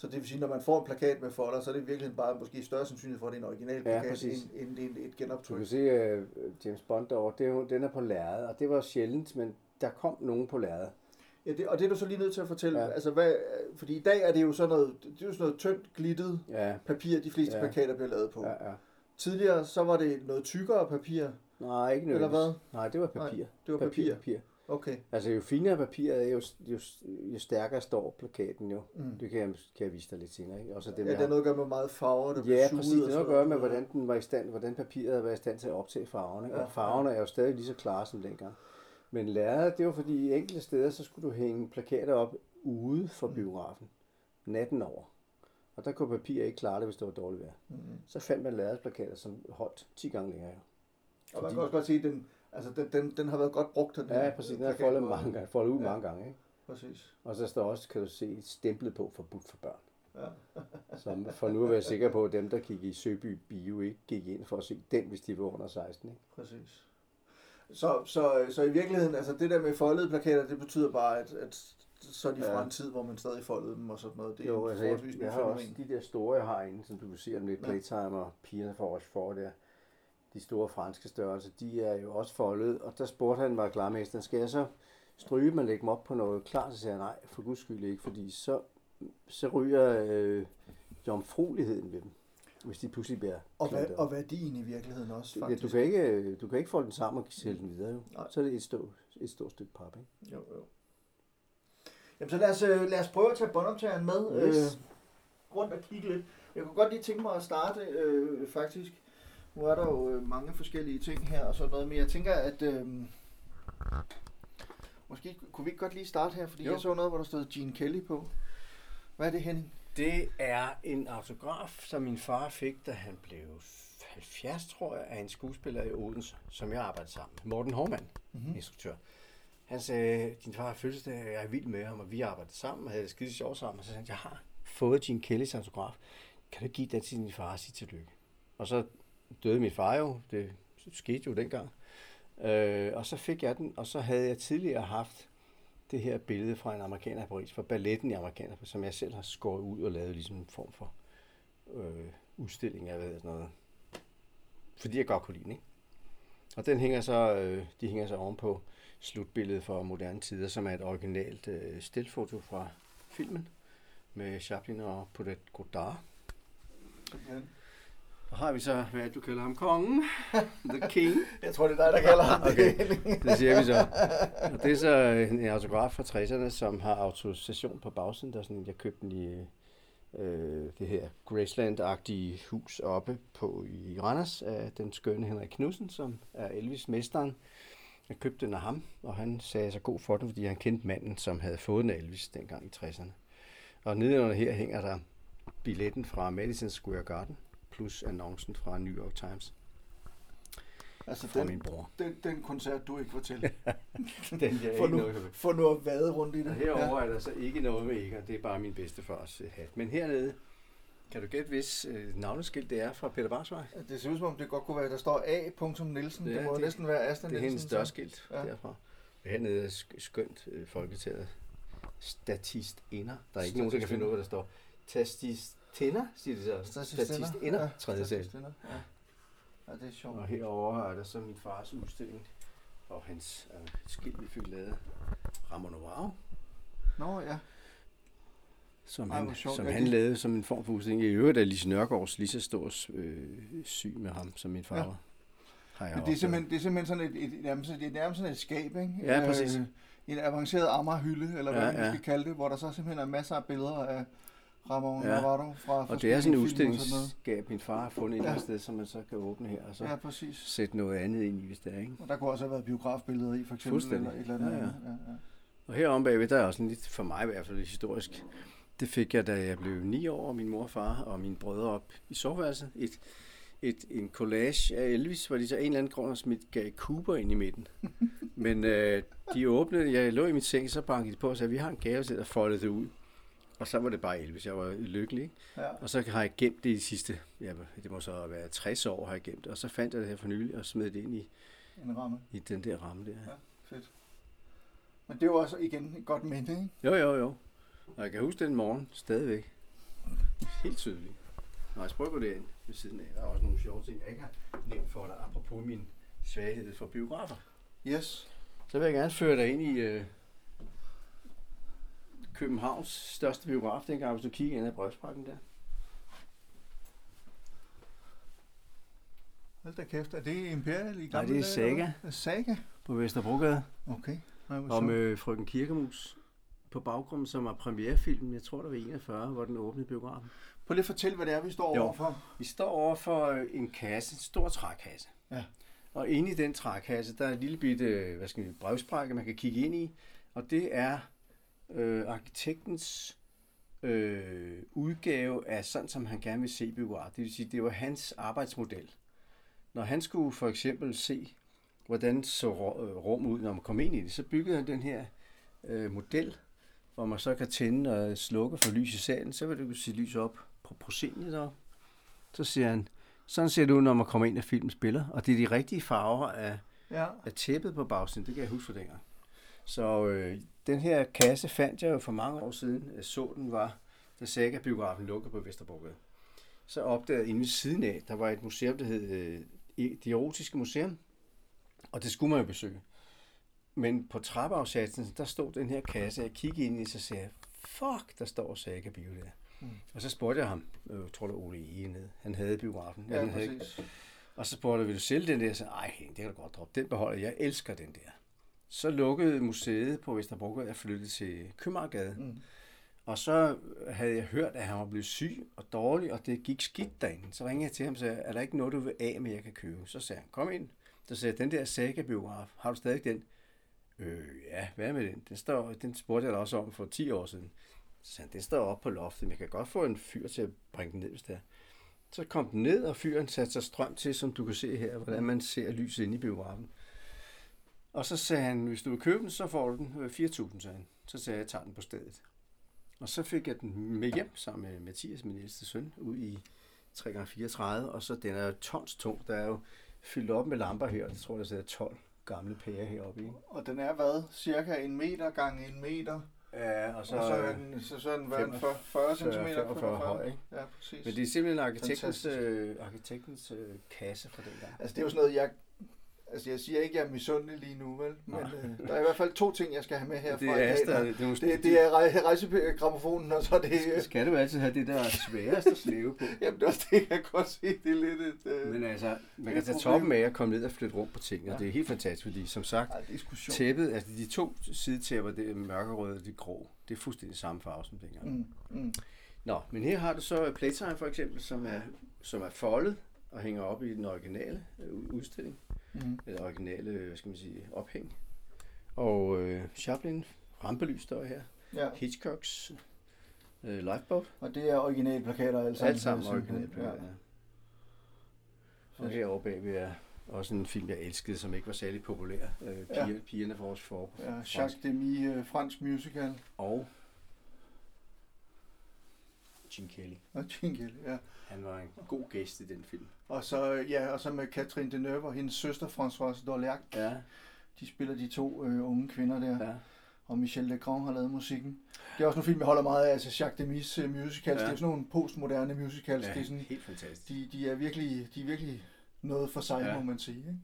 Så det vil sige, når man får en plakat med folder, så er det virkelig bare måske større sandsynlighed for, at det er en original Ja, plakat, præcis. end, end, end et Du genoptryk. kan se uh, James Bond derovre, det er den er på lærred, og det var sjældent, men der kom nogen på lærred. Ja, det, og det er du så lige nødt til at fortælle. Ja. Ja. Altså, hvad, fordi i dag er det jo sådan noget, det er jo sådan noget tyndt, glittet Ja, papir, de fleste Ja. ja. plakater bliver lavet på. Ja. ja, ja. Tidligere, så var det noget tykkere papir. Nej, ikke Eller nødvendigvis. hvad? Nej, det var papir. det var papir. papir. Okay. Altså jo finere papiret er, jo, jo, jo stærkere står plakaten jo. Mm. Det kan jeg, kan jeg vise dig lidt senere. Ikke? Også det Ja, det har noget at gøre med meget farver, der Ja, præcis. Det har noget at gøre med, hvordan, den var i stand, hvordan papiret været i stand til at optage farverne. Ja. Og farverne er jo stadig lige så klare som dengang. Men lærredet, det var fordi i enkelte steder, så skulle du hænge plakater op ude for Mm. biografen. Natten over. Og der kunne papir ikke klare det, hvis det var dårligt vejr. Mm. Så fandt man lærredsplakater, som holdt 10 gange længere. Og man kan også godt se, at den, altså, den, den, den har været godt brugt. Den her Ja, præcis. Den plakat foldet mange gange, foldet ud Ja. mange gange. Ikke? Præcis. Og så står også, kan du se, stemplet på forbudt for børn. Ja. Så for nu at være sikker på, at dem, der gik i Søby Bio, ikke gik ind for at se den, hvis de var under 16. Ikke? Præcis. Så, så, så i virkeligheden, altså det der med foldede plakater, det betyder bare, at, at så er de fra Ja. en tid, hvor man stadig foldede dem og sådan noget. Det er Jo, altså jeg, jeg har også de der store, jeg har inde, som du kan se om lidt. Playtime og pigerne for Rochefort der. De store franske størrelser, de er jo også foldet, og der spurgte han mig klarmesteren, skal jeg så stryge dem og lægge dem op på noget klart? Så siger jeg nej, for guds skyld ikke, fordi så, så ryger øh, jomfrueligheden ved dem, hvis de pludselig bliver Og, hvad, og værdien i virkeligheden også, Ja, faktisk. du, kan ikke, du kan ikke folde den sammen og sælge den videre, jo. Nej. Så er det et stort, et stort stykke pap, ikke? Jo, jo. Jamen så lad os, øh, lad os prøve at tage båndoptageren med Yes. øh, rundt og kigge lidt. Jeg kunne godt lige tænke mig at starte øh, faktisk. Nu er der jo øh, mange forskellige ting her og sådan noget, men jeg tænker, at øh, måske kunne vi ikke godt lige starte her, fordi Jo. jeg så noget, hvor der stod Gene Kelly på. Hvad er det, Henning? Det er en autograf, som min far fik, da han blev 70, tror jeg, af en skuespiller i Odense, som jeg arbejdede sammen med. Morten Hormann, mm-hmm. instruktør. Han sagde, din far har fødselsdag, jeg er vild med ham, og vi arbejdede sammen og havde det skide sjovt sammen. Og så sagde han, jeg har fået Gene Kellys autograf. Kan du give den til din far og sige tillykke? Og så døde min far jo, det skete jo dengang. Øh, og så fik jeg den, og så havde jeg tidligere haft det her billede fra en amerikaner i Paris, fra balletten i amerikaner, som jeg selv har skåret ud og lavet ligesom en form for øh, udstilling af, sådan noget. Fordi jeg godt kunne lide den, ikke? Og den hænger så, øh, de hænger så ovenpå slutbilledet for moderne tider, som er et originalt øh, stilfoto fra filmen med Chaplin og Paulette Godard. Og har vi så, hvad du kalder ham, kongen? The King. Jeg tror, det er dig, der kalder ham Okay. det. Det siger vi så. Og det er så en autograf fra 60'erne, som har autorisation på bagsiden. Der er sådan, jeg købte den i øh, det her Graceland-agtige hus oppe på i Randers af den skønne Henrik Knudsen, som er Elvis-mesteren. Jeg købte den af ham, og han sagde sig god for den, fordi han kendte manden, som havde fået den af Elvis dengang i 60'erne. Og nedenunder her hænger der billetten fra Madison Square Garden, plus annoncen fra New York Times Altså fra min den, bror. den, den koncert, du ikke var til. Den jeg For ikke nu, noget for nu at vade rundt i det. Og herover er der så ikke noget med Eger, det er bare min bedstefars øh, hat. Men hernede, kan du gætte, hvis øh, navneskilt det er fra Peter Barsvej? Ja. Det ser ud som om, det godt kunne være, der står A. Nielsen. Ja, det må det- næsten være Asta Det er Nielsen. hendes dørskilt Ja. ja. derfra. Hernede er sk- skønt øh, folketaget. Statist inder. Der er ikke nogen, der kan finde ud af, hvad der står. Tastistinder, siger de så. Statist inder, Ja, tredje sal. Ja. ja, det er sjovt. Og herover er der så min fars udstilling. Og hans øh, skilt, vi fik lavet. Ramon Novarro. Nå ja. som, Ej, han, sjovt. som han det- lavede som en form for udstilling. I øvrigt er Lise Nørgaards lige så stor øh, syg med ham, som min far Ja. var. Men det er simpelthen, det er simpelthen sådan et, et, nærmest, det er nærmest sådan et skab, ikke? Ja, præcis. Øh, en avanceret Amager-hylde, eller hvad ja, man ja. skal kalde det, hvor der så simpelthen er masser af billeder af Ramon Ja. ja. Navarro fra Og det er sådan en udstillingsskab, min far har fundet et eller andet sted, som man så kan åbne her, og så Ja, præcis. sætte noget andet ind i, hvis det er, ikke? Og der kunne også have været biografbilleder i, for eksempel. Eller et eller andet. Ja, ja. ja, ja. Og herom bagved, der er også lidt, for mig i hvert fald historisk, det fik jeg, da jeg blev ni år, og min mor og far og mine brødre op i soveværelset. Et, et, en collage af Elvis, hvor de så en eller anden grund smidt gav Cooper ind i midten. Men øh, de åbnede, jeg lå i mit seng, så bankede de på og sagde, vi har en gave til at folde det ud. Og så var det bare Elvis, jeg var lykkelig. Ikke? Ja. Og så har jeg gemt det i de sidste, ja, det må så være 60 år, har jeg gemt. Og så fandt jeg det her for nylig og smed det ind i, En ramme. i den der ramme der. Ja, fedt. Men det er jo også igen et godt minde, ikke? Jo, jo, jo. Og jeg kan huske den morgen stadigvæk. Helt tydeligt. Når jeg sprøjter det ind ved siden af, der er også nogle sjove ting, jeg ikke har nævnt for dig, apropos min svaghed for biografer. Yes. Så vil jeg gerne føre dig ind i øh, Københavns største biograf dengang, hvis du kigger ind ad Brødsparken der. Hold da kæft. Er det Imperial i Nej, gamle det er dage, Saga. hvad? Saga? På Vesterbrogade. Okay. Nej, sjovt. med Frøken Kirkemus på baggrunden, som var premierefilmen, jeg tror, der var 41, hvor den åbnede biografen. Prøv lige at fortælle, hvad det er, vi står Jo. overfor. Vi står over for øh, en kasse, en stor trækasse. Ja. Og inde i den trækasse, der er et lille bitte, øh, hvad skal vi, brevsprække, man kan kigge ind i. Og det er øh, arkitektens øh, udgave af sådan, som han gerne vil se biograf. Det vil sige, det var hans arbejdsmodel. Når han skulle for eksempel se, hvordan så øh, rum ud, når man kom ind i det, så byggede han den her øh, model, hvor man så kan tænde og slukke for lys i salen. Så vil du kunne se lys op på prosceniet deroppe. Så siger han, sådan ser det ud, når man kommer ind og filmen spiller. Og det er de rigtige farver af, Ja. af tæppet på bagsiden. Det kan jeg huske fra dengang. Så øh, den her kasse fandt jeg jo for mange år siden. Jeg så den var, da Saga-biografen lukkede på Vesterbrogade. Så opdagede jeg inde ved siden af, der var et museum, der hed øh, Det Erotiske Museum. Og det skulle man jo besøge. Men på trappeafsatsen, der stod den her kasse, jeg kiggede ind i, så sagde jeg, fuck, der står Saga Bio der. Mm. Og så spurgte jeg ham, øh, jeg tror det var Ole Ege nede, han havde biografen. Ja, den havde, og så spurgte jeg, vil du sælge den der? Så ej, det kan du godt droppe. Den beholder jeg. Jeg elsker den der. Så lukkede museet på Vesterbrogade og flyttede til Købmagergade. Mm. Og så havde jeg hørt, at han var blevet syg og dårlig, og det gik skidt derinde. Så ringede jeg til ham og sagde, er der ikke noget, du vil af med, jeg kan købe? Så sagde han, kom ind. Så sagde jeg, den der Saga-biograf, har du stadig den? Øh, ja, hvad med den? Den, står, den spurgte jeg da også om for 10 år siden. Så sagde han, den står oppe på loftet, men jeg kan godt få en fyr til at bringe den ned, hvis det er. Så kom den ned, og fyren satte sig strøm til, som du kan se her, hvordan man ser lyset inde i biografen. Og så sagde han, hvis du vil købe den, så får du den øh, 4.000, sagde han. Så sagde jeg, jeg tager den på stedet. Og så fik jeg den med hjem sammen med Mathias, min ældste søn, ud i 3x34, og så den er jo tons tung. Der er jo fyldt op med lamper her, jeg tror, der sidder 12 gamle pærer heroppe i. Og den er hvad? Cirka en meter gange en meter. Ja, og Så, og så er den, så, så er den, hvad er den 40, 40 cm? 45 høj, ikke? Ja, præcis. Men det er simpelthen arkitektens, øh, arkitektens øh, kasse fra dengang. Altså det er jo sådan noget, jeg... Altså jeg siger ikke, at jeg er misundelig lige nu, vel? Men øh, der er i hvert fald to ting, jeg skal have med herfra Det er. Asta, det, er, Det, det er rej- rejsegrammofonen, og så er det... det skal du altid have det der sværeste at slæve på. Jamen det er også det, jeg kan godt se. Det er lidt et... Øh, Men altså, man kan tage toppen af og komme ned og flytte rundt på tingene. Ja. Ja. Det er helt fantastisk, fordi som sagt, ej, det er tæppet, altså de to sidetæpper, det er mørkerøde og det grå. Det er fuldstændig samme farve som dengang. Mm. Mm, mm. Nå, men her har du så Playtime for eksempel, som er, som er foldet og hænger op i den originale øh, udstilling. Mm. Eller originale, hvad skal man sige, ophæng. Og øh, Chaplin, rampelys står her. Ja, Hitchcocks øh, Lifeboat. og det er originale plakater alle sammen. Alt sammen jeg sige. originalt. Ja. Og herovre bagved er også en film, jeg elskede, som ikke var særlig populær. Øh, Ja. piger, Pigerne for vores for. Ja, Jacques Demy, øh, fransk musical. Og Gene Kelly. Og Jingle, ja. Han var en god gæst i den film. Og så, ja, og så med Catherine Deneuve og hendes søster Françoise Dorleac. Ja, De spiller de to øh, unge kvinder der. ja. Og Michel Legrand har lavet musikken. Det er også nogle film, jeg holder meget af. Altså Jacques Demys uh, musicals. Ja. Det er sådan nogle postmoderne musicals. ja Det er sådan, helt fantastisk. de, de, er virkelig, de er virkelig noget for sig. Ja. må man sige. Ikke?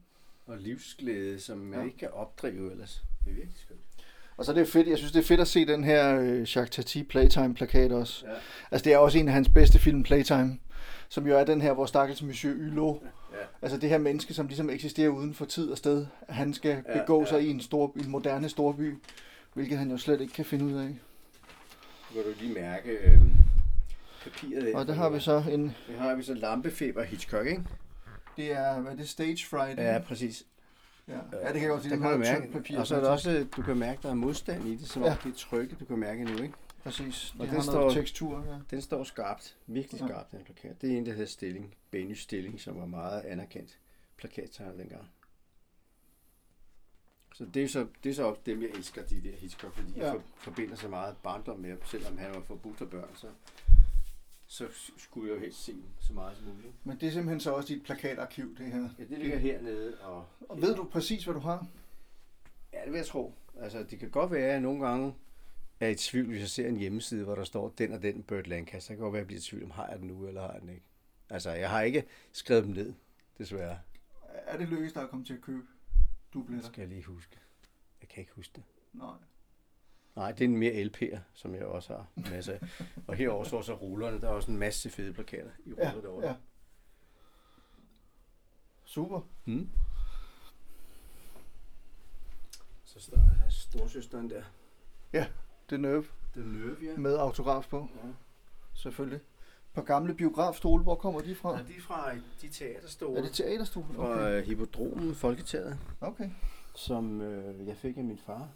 Og livsglæde, som man Ja. ikke kan opdrive ellers. Det er virkelig skønt. Og så er det fedt, jeg synes, det er fedt at se den her øh, Jacques Tati Playtime-plakat også. Ja. Altså, det er også en af hans bedste film, Playtime, som jo er den her, hvor stakkels Monsieur Hulot, Ja. altså det her menneske, som ligesom eksisterer uden for tid og sted, han skal Ja, begå ja. sig i en, stor, i en moderne storby, hvilket han jo slet ikke kan finde ud af. Kan du lige mærke øh, papiret. Og der har vi så en, Det har vi så lampefeber Hitchcock, ikke? det er, hvad er det, Stage Fright? Ja, præcis. Ja. ja, det kan jeg godt sige, der det er meget tyndt papir. Og så er der også, du kan mærke, der er modstand i det, som Ja. ja. det er trykket, du kan mærke nu, ikke? Præcis, Og det den har står- tekstur, ja. Den står skarpt, virkelig Ja. skarpt, den plakat. Det er en, der hedder Stilling, Benny Stilling, som var meget anerkendt plakattegner dengang. Så det er så, det er så også dem, jeg elsker, de der Hitchcock, fordi ja. Jeg for, forbinder så meget barndom med, selvom han var forbudt af børn, så, så skulle jeg jo helst se dem så meget som muligt. Men det er simpelthen så også dit plakatarkiv, det her. Ja, det ligger hernede, og, Og ved du præcis, hvad du har? Ja, det vil jeg tro. Altså, det kan godt være, at jeg nogle gange er i tvivl, hvis jeg ser en hjemmeside, hvor der står den og den Burt Lancaster. Så kan det godt være, at jeg bliver i tvivl om, har jeg den nu, eller har jeg den ikke. Altså, jeg har ikke skrevet dem ned, desværre. Er det lykkes, der er kommet til at købe Det dubletter? skal jeg lige huske. Jeg kan ikke huske det. Nej. Nej, det er en mere LP'er, som jeg også har en masse af. Og herover står så rullerne. Der er også en masse fede plakater i ruller Ja, derovre. ja. Super. Hmm? Så står der storsøsteren der. Det er Nerve Det er Nerve, ja. med autograf på, ja. selvfølgelig. På gamle biografstole, hvor kommer de fra? Og de er fra de teaterstole. Er det teaterstole? Fra Okay. okay. Hippodromen Folketeateret. okay. som øh, jeg fik af min far.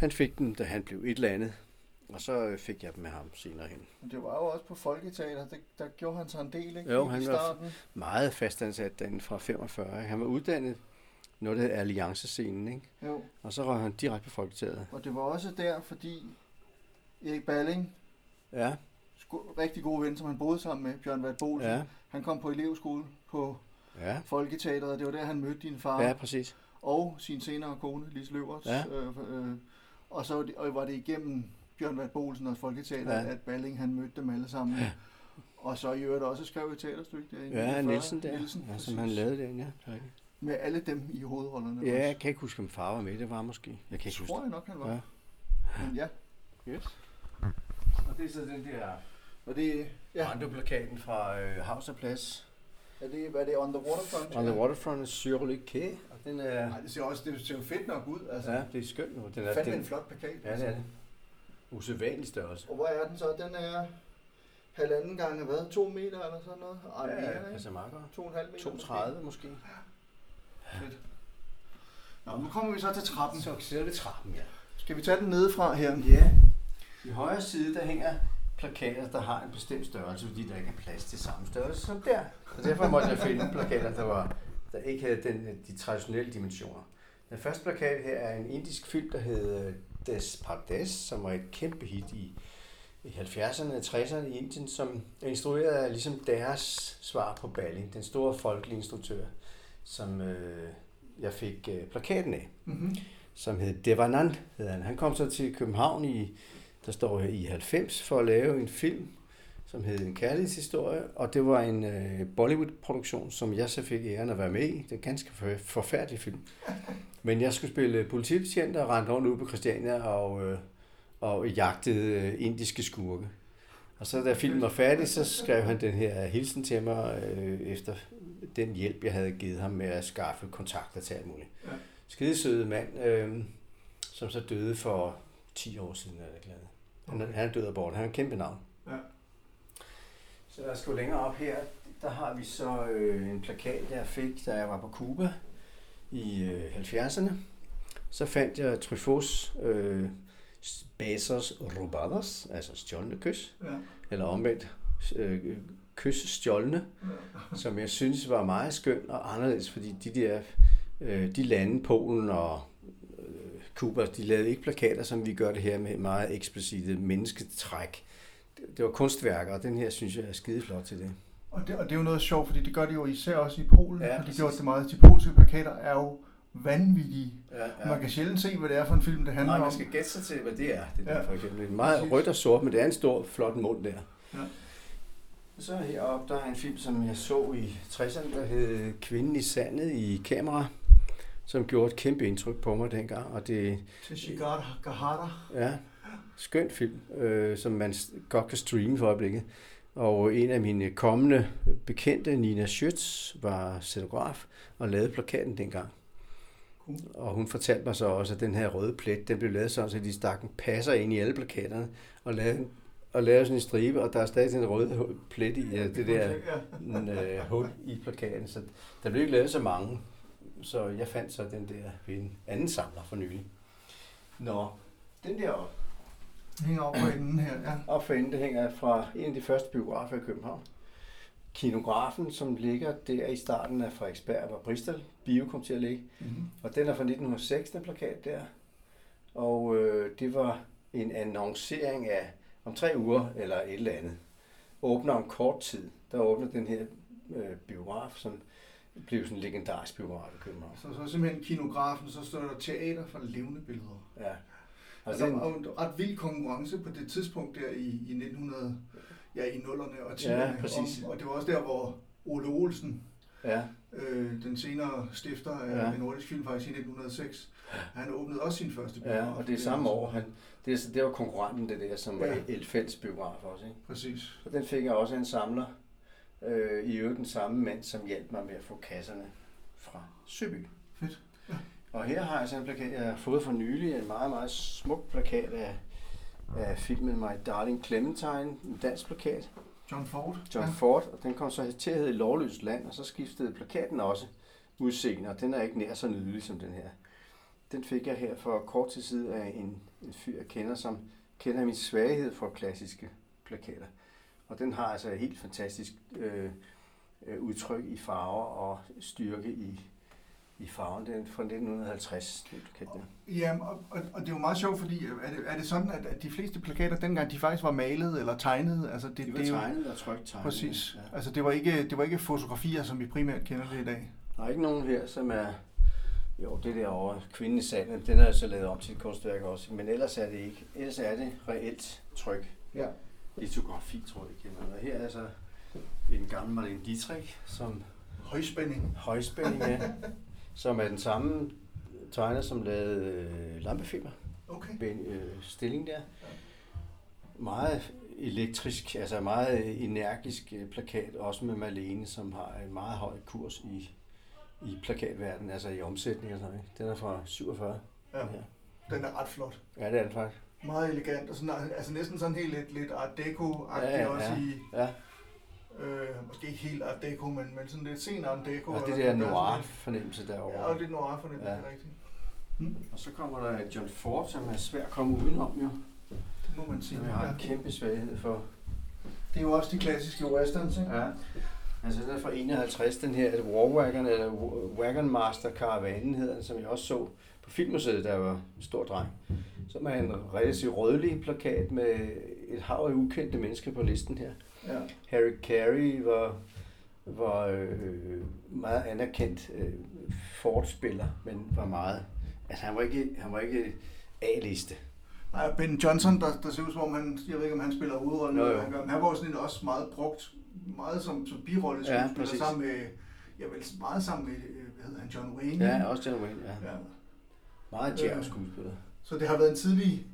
Han fik den, da han blev et eller andet, og så øh, fik jeg dem med ham senere hen. Men det var jo også på Folketeater, det, der gjorde han sig en del, ikke? Jo, I han var- starten. Meget fastansat den fra 45. ikke? Han var uddannet noget, der hedder Alliancescenen, ikke? Jo, og så røg han direkte på Folketeateret. og det var også der, fordi Erik Balling, Ja, sko- rigtig god ven, som han boede sammen med, Bjørn Vald Bolsen, ja, han kom på elevskole på ja, Folketeateret, og det var der, han mødte din far. ja, præcis. og sin senere kone, Lis Løvers. Ja. Øh, øh, og så var det, og var det igennem Bjørn Vald Bolsen og Folketeater, Ja. at Balling han mødte dem alle sammen. Ja. Og så i øvrigt også skrev et teaterstykke der. i Ja, 49. Nielsen der, Nielsen, ja, som han lavede den, ja. Med alle dem i hovedrollerne. Ja, jeg kan ikke huske, om far var med. Det var måske. Jeg kan ikke huske tror jeg nok, han var. Ja. Men ja, det. Yes. Og det er så den der og det, ja. Brando-plakaten fra øh, Havserplads. Er det, hvad er det, On the Waterfront? On the waterfront sur le quai, og den er... Nej, det ser også det ser jo fedt nok ud. Altså, Ja, det er skønt nu. Den er, Fandme den, en flot plakat. Ja, det er det. Usædvanlig størrelse. Og hvor er den så? Den er halvanden gange hvad? To meter eller sådan noget? Ej, Ja, mere, ja, ikke? altså meget godt. To og en halv meter. 230 måske. Fedt. Nå, nu kommer vi så til trappen. Så ser det trappen, ja. Skal vi tage den nedefra her? Ja. I højre side, der hænger plakater, der har en bestemt størrelse, fordi der ikke er plads til samme størrelse som der. Og derfor måtte jeg finde plakater, der, var, der ikke havde den, de traditionelle dimensioner. Den første plakat her er en indisk film, der hed øh, Des Pardes, som var et kæmpe hit i, i 70'erne og 60'erne i Indien, som er instrueret af ligesom deres svar på Balling, den store folkelige instruktør, som øh, jeg fik øh, plakaten af Mm-hmm. som hed Devanand. Hed han. han kom så til København i, der står her i 90, for at lave en film, som hed En kærlighedshistorie, og det var en øh, Bollywood-produktion, som jeg så fik æren at være med i. Det er en ganske for, forfærdelig film. Men jeg skulle spille politibetjent og rendte rundt ude på Christiania og, øh, og jagtede øh, indiske skurke. Og så da filmen var færdig, så skrev han den her hilsen til mig øh, efter den hjælp, jeg havde givet ham med at skaffe kontakter til alt muligt. Ja. Skidesøde mand, øh, som så døde for 10 år siden. Er lavet. Han, er- han er død af bort. Han er en kæmpe navn. Ja. Så lad os gå længere op her. Der har vi så øh, en plakat, jeg fik, da jeg var på Cuba i øh, 70'erne. Så fandt jeg Truffaut's øh, Besos Robados, altså stjålne kys, Ja. eller omvendt øh, kys stjålne, som jeg synes var meget skøn og anderledes, fordi de der øh, de lande, Polen og Cuba, de lavede ikke plakater, som vi gør det her med meget eksplicite mennesketræk. Det, det var kunstværker, og den her synes jeg er skideflot til det. Og det, og det er jo noget sjovt, fordi det gør de jo især også i Polen. Ja, har de gjort det meget. De polske plakater er jo vanvittige. Ja, Ja. Man kan sjældent se, hvad det er for en film, det handler Nej, man om. skal gætte sig til, hvad det er. Det der, Ja. for eksempel. Det er meget rødt og sort, men det er en stor, flot mund der. Ja. Så heroppe, der er en film, som jeg så i 60'erne, der hed Kvinden i sandet i kamera, som gjorde et kæmpe indtryk på mig dengang. Og det Til Shigar Gahara. Ja, skønt film, øh, som man godt kan streame for øjeblikket. Og en af mine kommende bekendte, Nina Schütz, var scenograf og lavede plakaten dengang. Cool. Og hun fortalte mig så også, at den her røde plet, den blev lavet sådan, så de stak en passer ind i alle plakaterne, og lavede, og lavede sådan en stribe, og der er stadig en rød plet i ja, det der en, øh, hul i plakaten. Så der blev ikke lavet så mange, så jeg fandt så den der ved en anden samler for nylig. Nå, den der op. Hænger op på enden her, ja. Op for enden, det hænger fra en af de første biografer i København. Kinografen, som ligger der i starten af Frederiksberg, hvor Bristol Bio kom til at ligge. Mm-hmm. Og den er fra 1906, den plakat der. Og øh, det var en annoncering af om tre uger eller et eller andet. Åbner om kort tid. Der åbner den her øh, biograf, som blev sådan en legendarisk biograf i København. Så, så simpelthen kinografen, så står der teater for levende billeder. Ja. Altså, der var jo en ret vild konkurrence på det tidspunkt der i, i 1900, ja i nullerne og 10'erne. Ja, præcis. Og, og det var også der, hvor Ole Olsen, ja, øh, den senere stifter af Ja. Nordisk Film faktisk i 1906, han åbnede også sin første biograf. ja, og det er samme år. Han, det, er, det var konkurrenten, det der, som var Ja. Elfælds biograf også. Ikke? Præcis. Og den fik jeg også en samler. Øh, I øvrigt den samme mand, som hjalp mig med at få kasserne fra Søby. Fedt. Og her har jeg sådan en plakat, jeg har fået for nylig, en meget, meget smuk plakat af, af filmen My Darling Clementine, en dansk plakat, John Ford. John ja. Ford, og den kom så til at hedde Lovløst Land, og så skiftede plakaten også udseende, og den er ikke nær så nydelig som den her. Den fik jeg her for kort tid siden af en, en fyr, jeg kender, som kender min svaghed for klassiske plakater. Og den har altså et helt fantastisk øh, øh, udtryk i farver og styrke i, i farven. Den er fra 1950, den plakat der. Ja, og, og, og det er jo meget sjovt, fordi er det, er det sådan, at, at de fleste plakater dengang, de faktisk var malet eller tegnet? Altså det, Det var det jo, tegnet og trykt tegnet. Præcis. Ja. Altså det var, ikke, det var ikke fotografier, som vi primært kender det i dag. Der er ikke nogen her, som er... Jo, det der over kvinden i salen, den er så lavet om til et kunstværk også. Men ellers er det ikke. Ellers er det reelt tryk. Ja. Litografi, tror jeg, det Og her er så en gammel Marlene Dietrich, som Højspænding. højspænding er, som er den samme tegner, som lavede øh, lampefilmer. Okay. Ben, øh, stilling der. Meget elektrisk, altså meget energisk øh, plakat, også med Malene, som har en meget høj kurs i, i plakatverdenen, altså i omsætning og sådan noget. Den er fra 47. Ja, den her. den er ret flot. Ja, det er den faktisk. Meget elegant, og sådan, altså næsten sådan helt lidt, lidt art deco-agtigt Ja, ja, også ja. i, Ja, øh, måske ikke helt art deco, men, men sådan lidt sen art deco. og det der sådan noir lidt- fornemmelse derovre. Ja, og lidt noir for det, Ja. ja. rigtigt. Og så kommer der John Ford, som er svær at komme udenom jo. Det må man sige. Som jeg har en kæmpe svaghed for. Det er jo også de klassiske westerns, ikke? Ja. Altså den er fra 51, den her War Wagon, eller Wagon Master Caravanen hedder den, som jeg også så på Filmmuseet, jeg var en stor dreng. Som er en relativt rødlig plakat med et hav af ukendte mennesker på listen her. Ja. Harry Carey var, var øh, meget anerkendt øh, Ford-spiller, men var meget... Altså han var ikke, han var ikke A-liste. Nej, Ben Johnson, der, der ser ud som om han, jeg ved ikke om han spiller hovedrollen, Jo, han, gør, men han var jo sådan en også meget brugt, meget som, som birolle Ja, sammen med, ja vel, meget sammen med, øh, hvad hedder han, John Wayne. Ja, også John Wayne, ja. ja. Meget jazz skuespiller. Så det har været en tidlig,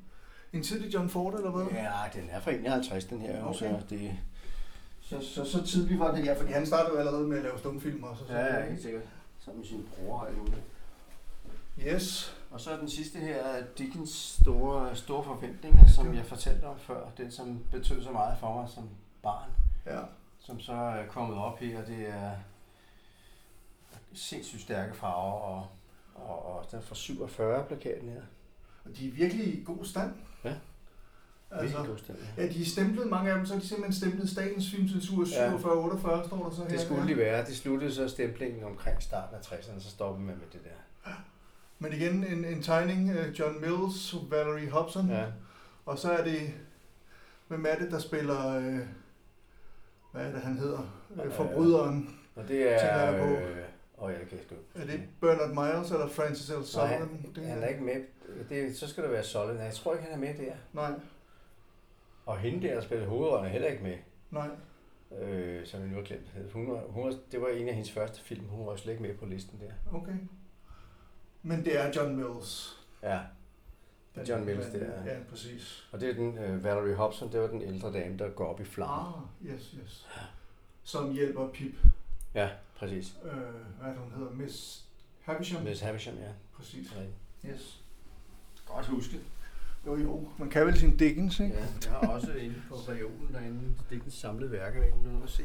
en tidlig John Ford, eller hvad? Ja, den er fra 51, den her. Okay. Så det, Så, så, så tidlig var det, ja, fordi han startede jo allerede med at lave stumfilm også. Så, ja, ja, helt sikkert. Sammen med sin bror nu. Yes. Og så den sidste her er Dickens store, store forventninger, som jeg fortalte om før. Den, som betød så meget for mig som barn. Ja. Som så er kommet op her, det er sindssygt stærke farver, og, og, og den er fra 47 plakaten her. Og de er virkelig i god stand. Ja. Altså, god stand, ja. ja, de er stemplet, mange af dem, så er de simpelthen stemplet Statens Filmcensur 47-48, Ja. står der så her. Det skulle de være. Det sluttede så stemplingen omkring starten af 60'erne, så stoppede man med det der. Men igen en, en tegning, John Mills, Valerie Hobson, Ja. og så er det, hvem er det, der spiller, øh, hvad er det, han hedder, øh, forbryderen. Og det er... Øh, åh, jeg kan ikke Er det Bernard Miles eller Francis L. Nej, Sullivan? han, det, han er ikke med. Det, så skal det være. Nej, jeg tror ikke, han er med der. Nej, Og hende der, der spillede hovedrollen, er heller ikke med. nej. Øh, som jeg nu har glemt. Hun var, hun var, det var en af hendes første film. Hun var slet ikke med på listen der. Okay. Men det er John Mills. Ja. Det er John Mills, det er. Ja, præcis. Og det er den, uh, Valerie Hobson, det var den ældre dame, der går op i flammer. Ah, yes, yes. Som hjælper Pip. Ja, præcis. Øh, hvad er det, hun hedder? Miss Havisham? Miss Havisham, ja. Præcis. Ja. Yes. Godt huske. Jo, jo. Man kan vel sin Dickens, ikke? Ja, jeg har også inde på reolen derinde, Dickens samlede værker, ikke nogen at se.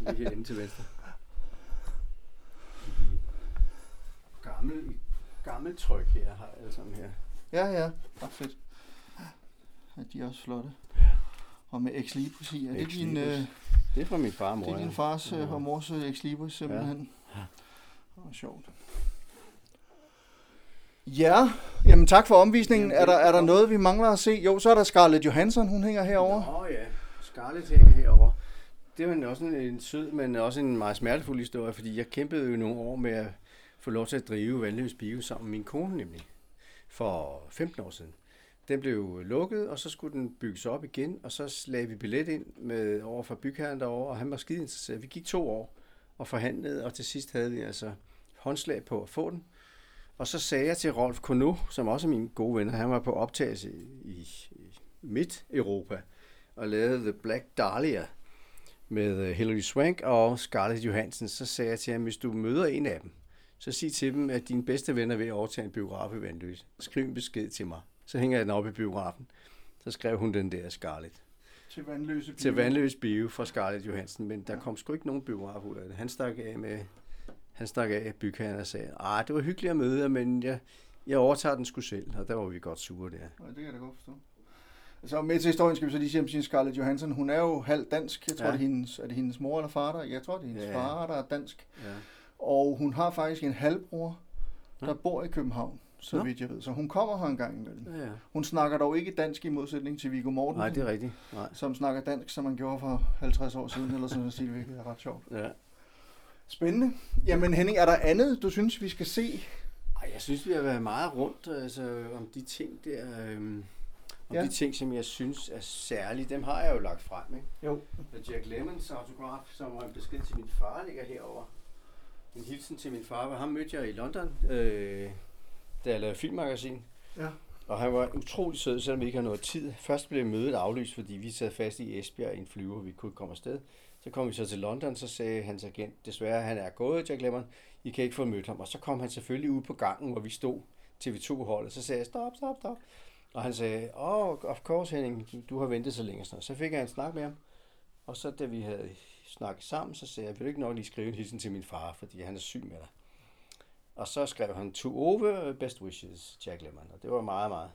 Lige herinde til venstre. Gammel, gammel tryk her har alle sammen her. Ja, ja. Ret fedt. Ja, de er også flotte. Og med ex libris i. Er det din, øh, Det er fra min far og mor. det er din fars øh, Ja. og mors øh, ex libris simpelthen? Ja. Det var sjovt. Ja, jamen tak for omvisningen. Jamen, Er der, er der noget, vi mangler at se? Jo, så er der Scarlett Johansson, hun hænger herovre. Nå ja, Scarlett hænger herovre. Det var en- også en, en sød, men også en meget smertefuld historie, fordi jeg kæmpede jo nogle år med at få lov til at drive Vandløs Bio sammen med min kone nemlig, for 15 år siden. Den blev lukket, og så skulle den bygges op igen, og så lagde vi billet ind med over for bygherren derovre, og han var skide interesseret. Vi gik to år og forhandlede, og til sidst havde vi altså håndslag på at få den. Og så sagde jeg til Rolf Kono, som også er min gode venner, han var på optagelse i, i, Midt-Europa, og lavede The Black Dahlia med øh, Hilary Swank og Scarlett Johansson, så sagde jeg til ham, hvis du møder en af dem, så sig til dem, at dine bedste venner er ved at overtage en biograf i Vandløs. Skriv en besked til mig. Så hænger jeg den op i biografen. Så skrev hun den der Scarlett. Til vandløse Til Vandløs Bio fra Scarlett Johansson, men der kom sgu ikke nogen biograf ud af det. Han stak af med, han stak af bygherren og sagde, ah, det var hyggeligt at møde jer, men jeg, jeg overtager den sgu selv, og der var vi godt sure der. Ja, det kan jeg da godt forstå. Så med til historien skal vi så lige sige om sin Scarlett Johansson. Hun er jo halvt dansk. Jeg tror, Ja. ja. det er, hendes, er det hendes mor eller far, der? Jeg tror, det er hendes Ja. ja. far, der er dansk. Ja. Og hun har faktisk en halvbror, der Nå. bor i København, så Nå. vidt jeg ved. Så hun kommer her en gang imellem. Ja, ja. Hun snakker dog ikke dansk i modsætning til Viggo Mortensen, Nej, det er rigtigt. Nej. som snakker dansk, som man gjorde for 50 år siden, eller sådan noget, hvilket er ret sjovt. Ja. Spændende. Jamen Henning, er der andet, du synes, vi skal se? Ej, jeg synes, vi har været meget rundt altså, om de ting der. Øhm, om Ja. de ting, som jeg synes er særlige. Dem har jeg jo lagt frem. Ikke? Jo. Jack Lemmons autograf, som var en besked til min far, ligger herover. En hilsen til min far. Ham mødte jeg i London, øh, da jeg lavede filmmagasin. Ja. Og han var utrolig sød, selvom vi ikke har noget tid. Først blev mødet aflyst, fordi vi sad fast i Esbjerg i en flyver, vi kunne ikke komme afsted. Så kom vi så til London, så sagde hans agent, desværre han er gået, Jack Lemmon, I kan ikke få mødt ham. Og så kom han selvfølgelig ud på gangen, hvor vi stod TV2-holdet. Så sagde jeg, stop, stop, stop. Og han sagde, oh, of course Henning, du, du har ventet så længe. Så fik jeg en snak med ham. Og så da vi havde snakket sammen, så sagde jeg, vil du ikke nok lige skrive en hilsen til min far, fordi han er syg med dig. Og så skrev han, to over best wishes, Jack Lemmon. Og det var meget, meget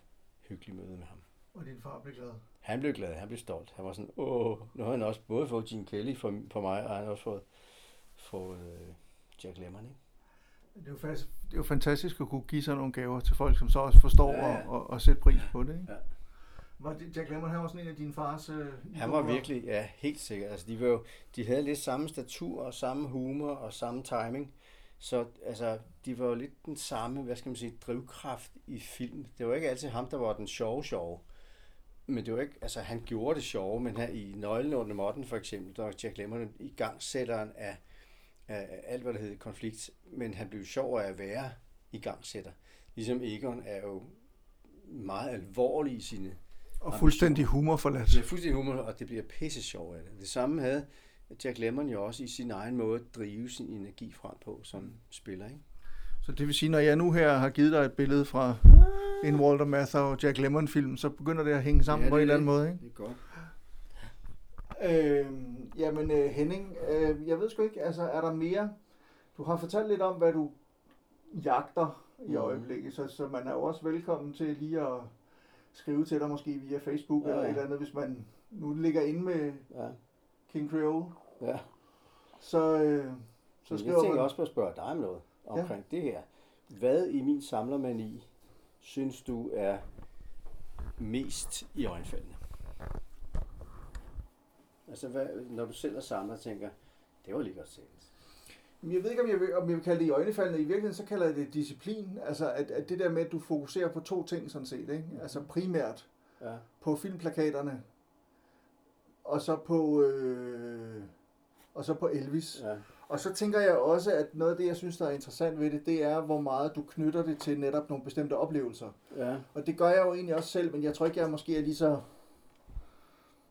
hyggeligt møde med ham. Og din far blev glad. Han blev glad, han blev stolt. Han var sådan, åh, nu har han også både fået Gene Kelly for, for mig, og han har også fået, fået øh, Jack Lemmon, ikke? Det er, jo fast, det er jo fantastisk at kunne give sådan nogle gaver til folk, som så også forstår Ja, ja. Og, og, og sætte pris på det. Ikke? Ja. Var det, Jack Lemmon, var sådan en af dine fars... Øh, Han var virkelig, ja, helt sikkert. Altså, de, var jo, de havde lidt samme statur og samme humor og samme timing. Så altså, de var jo lidt den samme, hvad skal man sige, drivkraft i film. Det var ikke altid ham, der var den sjove sjove. Men det var ikke, altså han gjorde det sjove, men her i Nøglen under måtten for eksempel, der var Jack Lemmon i gangsætteren af, af alt, hvad der hed konflikt, men han blev sjov af at være i gangsætter. Ligesom Egon er jo meget alvorlig i sine Og fuldstændig humorforladt. det er fuldstændig humor, og det bliver pisse sjov af det. Det samme havde Jack Lemmon jo også i sin egen måde at drive sin energi frem på som spiller. Ikke? Så det vil sige, når jeg nu her har givet dig et billede fra en Walter Matthau og Jack Lemmon film, så begynder det at hænge sammen Ja, på en er eller anden måde, ikke? Det er godt. Øh, jamen øh, Henning, øh, jeg ved sgu ikke, altså er der mere? Du har fortalt lidt om, hvad du jagter i Mhm. øjeblikket, så, så man er jo også velkommen til lige at skrive til dig måske via Facebook Ja, ja, eller et eller andet, hvis man nu ligger inde med Ja. King Creole, ja. så, øh, så Så jeg skriver tænker man... også på at spørge dig om noget omkring ja. det her. Hvad i min samlermani synes du er mest i øjenfaldende? Altså, hvad, når du selv er samler, tænker, det var lige godt set. Men Jeg ved ikke, om jeg, vil, om jeg vil kalde det i øjnefaldene. I virkeligheden, så kalder jeg det disciplin. Altså, at, at det der med, at du fokuserer på to ting, sådan set. Ikke? Altså primært Ja. på filmplakaterne, og så på, øh, og så på Elvis. ja. Og så tænker jeg også, at noget af det, jeg synes, der er interessant ved det, det er, hvor meget du knytter det til netop nogle bestemte oplevelser. Ja. Og det gør jeg jo egentlig også selv, men jeg tror ikke, jeg måske er lige så...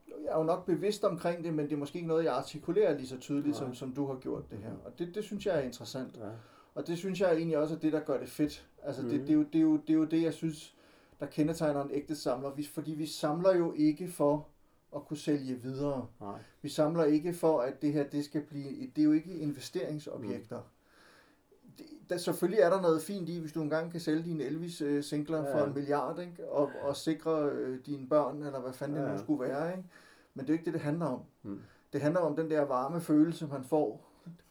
Jeg er jo nok bevidst omkring det, men det er måske ikke noget, jeg artikulerer lige så tydeligt, som, som du har gjort det her. Og det, det synes jeg er interessant. ja. Og det synes jeg egentlig også er det, der gør det fedt. Altså, det, Mhm. det, er jo, det, er jo, det er jo det, jeg synes, der kendetegner en ægte samler. Vi, fordi vi samler jo ikke for at kunne sælge videre. Nej. Vi samler ikke for, at det her det skal blive... Det er jo ikke investeringsobjekter. Det, der, selvfølgelig er der noget fint i, hvis du engang kan sælge dine Elvis-singler Ja, for ja. en milliard, ikke? Og, og sikre øh, dine børn, eller hvad fanden Ja, det nu ja. skulle være. Ikke? Men det er jo ikke det, det handler om. Mm. Det handler om den der varme følelse, man får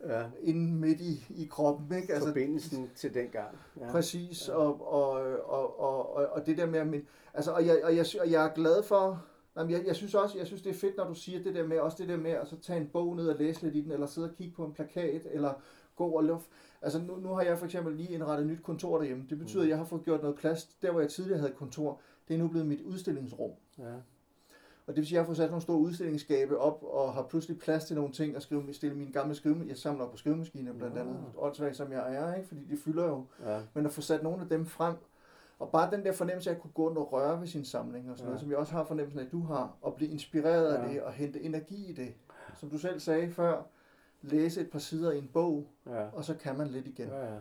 Ja. inde midt i, i kroppen. Ikke? Altså, Forbindelsen til den gang. Ja. Præcis, og, og, og, og, og, og det der med, at altså, og, jeg, og, jeg, og jeg er glad for, jamen, jeg, jeg synes også, jeg synes det er fedt, når du siger det der med, også det der med at så tage en bog ned og læse lidt i den, eller sidde og kigge på en plakat, eller gå og luft. Altså nu, nu har jeg for eksempel lige indrettet et nyt kontor derhjemme. Det betyder, Mm. at jeg har fået gjort noget plads. Der, hvor jeg tidligere havde kontor, det er nu blevet mit udstillingsrum. Ja. Og det vil sige, at jeg har fået sat nogle store udstillingsskabe op, og har pludselig plads til nogle ting at skrive, stille mine gamle skrivemaskiner. Jeg samler på skrivemaskiner blandt andet, Nå. åndssvagt som jeg er, ikke? fordi de fylder jo Ja. men at få sat nogle af dem frem, og bare den der fornemmelse af at kunne gå rundt og røre ved sin samling og sådan Ja. noget, som jeg også har fornemmelsen af, at du har, og blive inspireret af Ja. det, og hente energi i det. Som du selv sagde før, læse et par sider i en bog, Ja. og så kan man lidt igen. Ja. ja.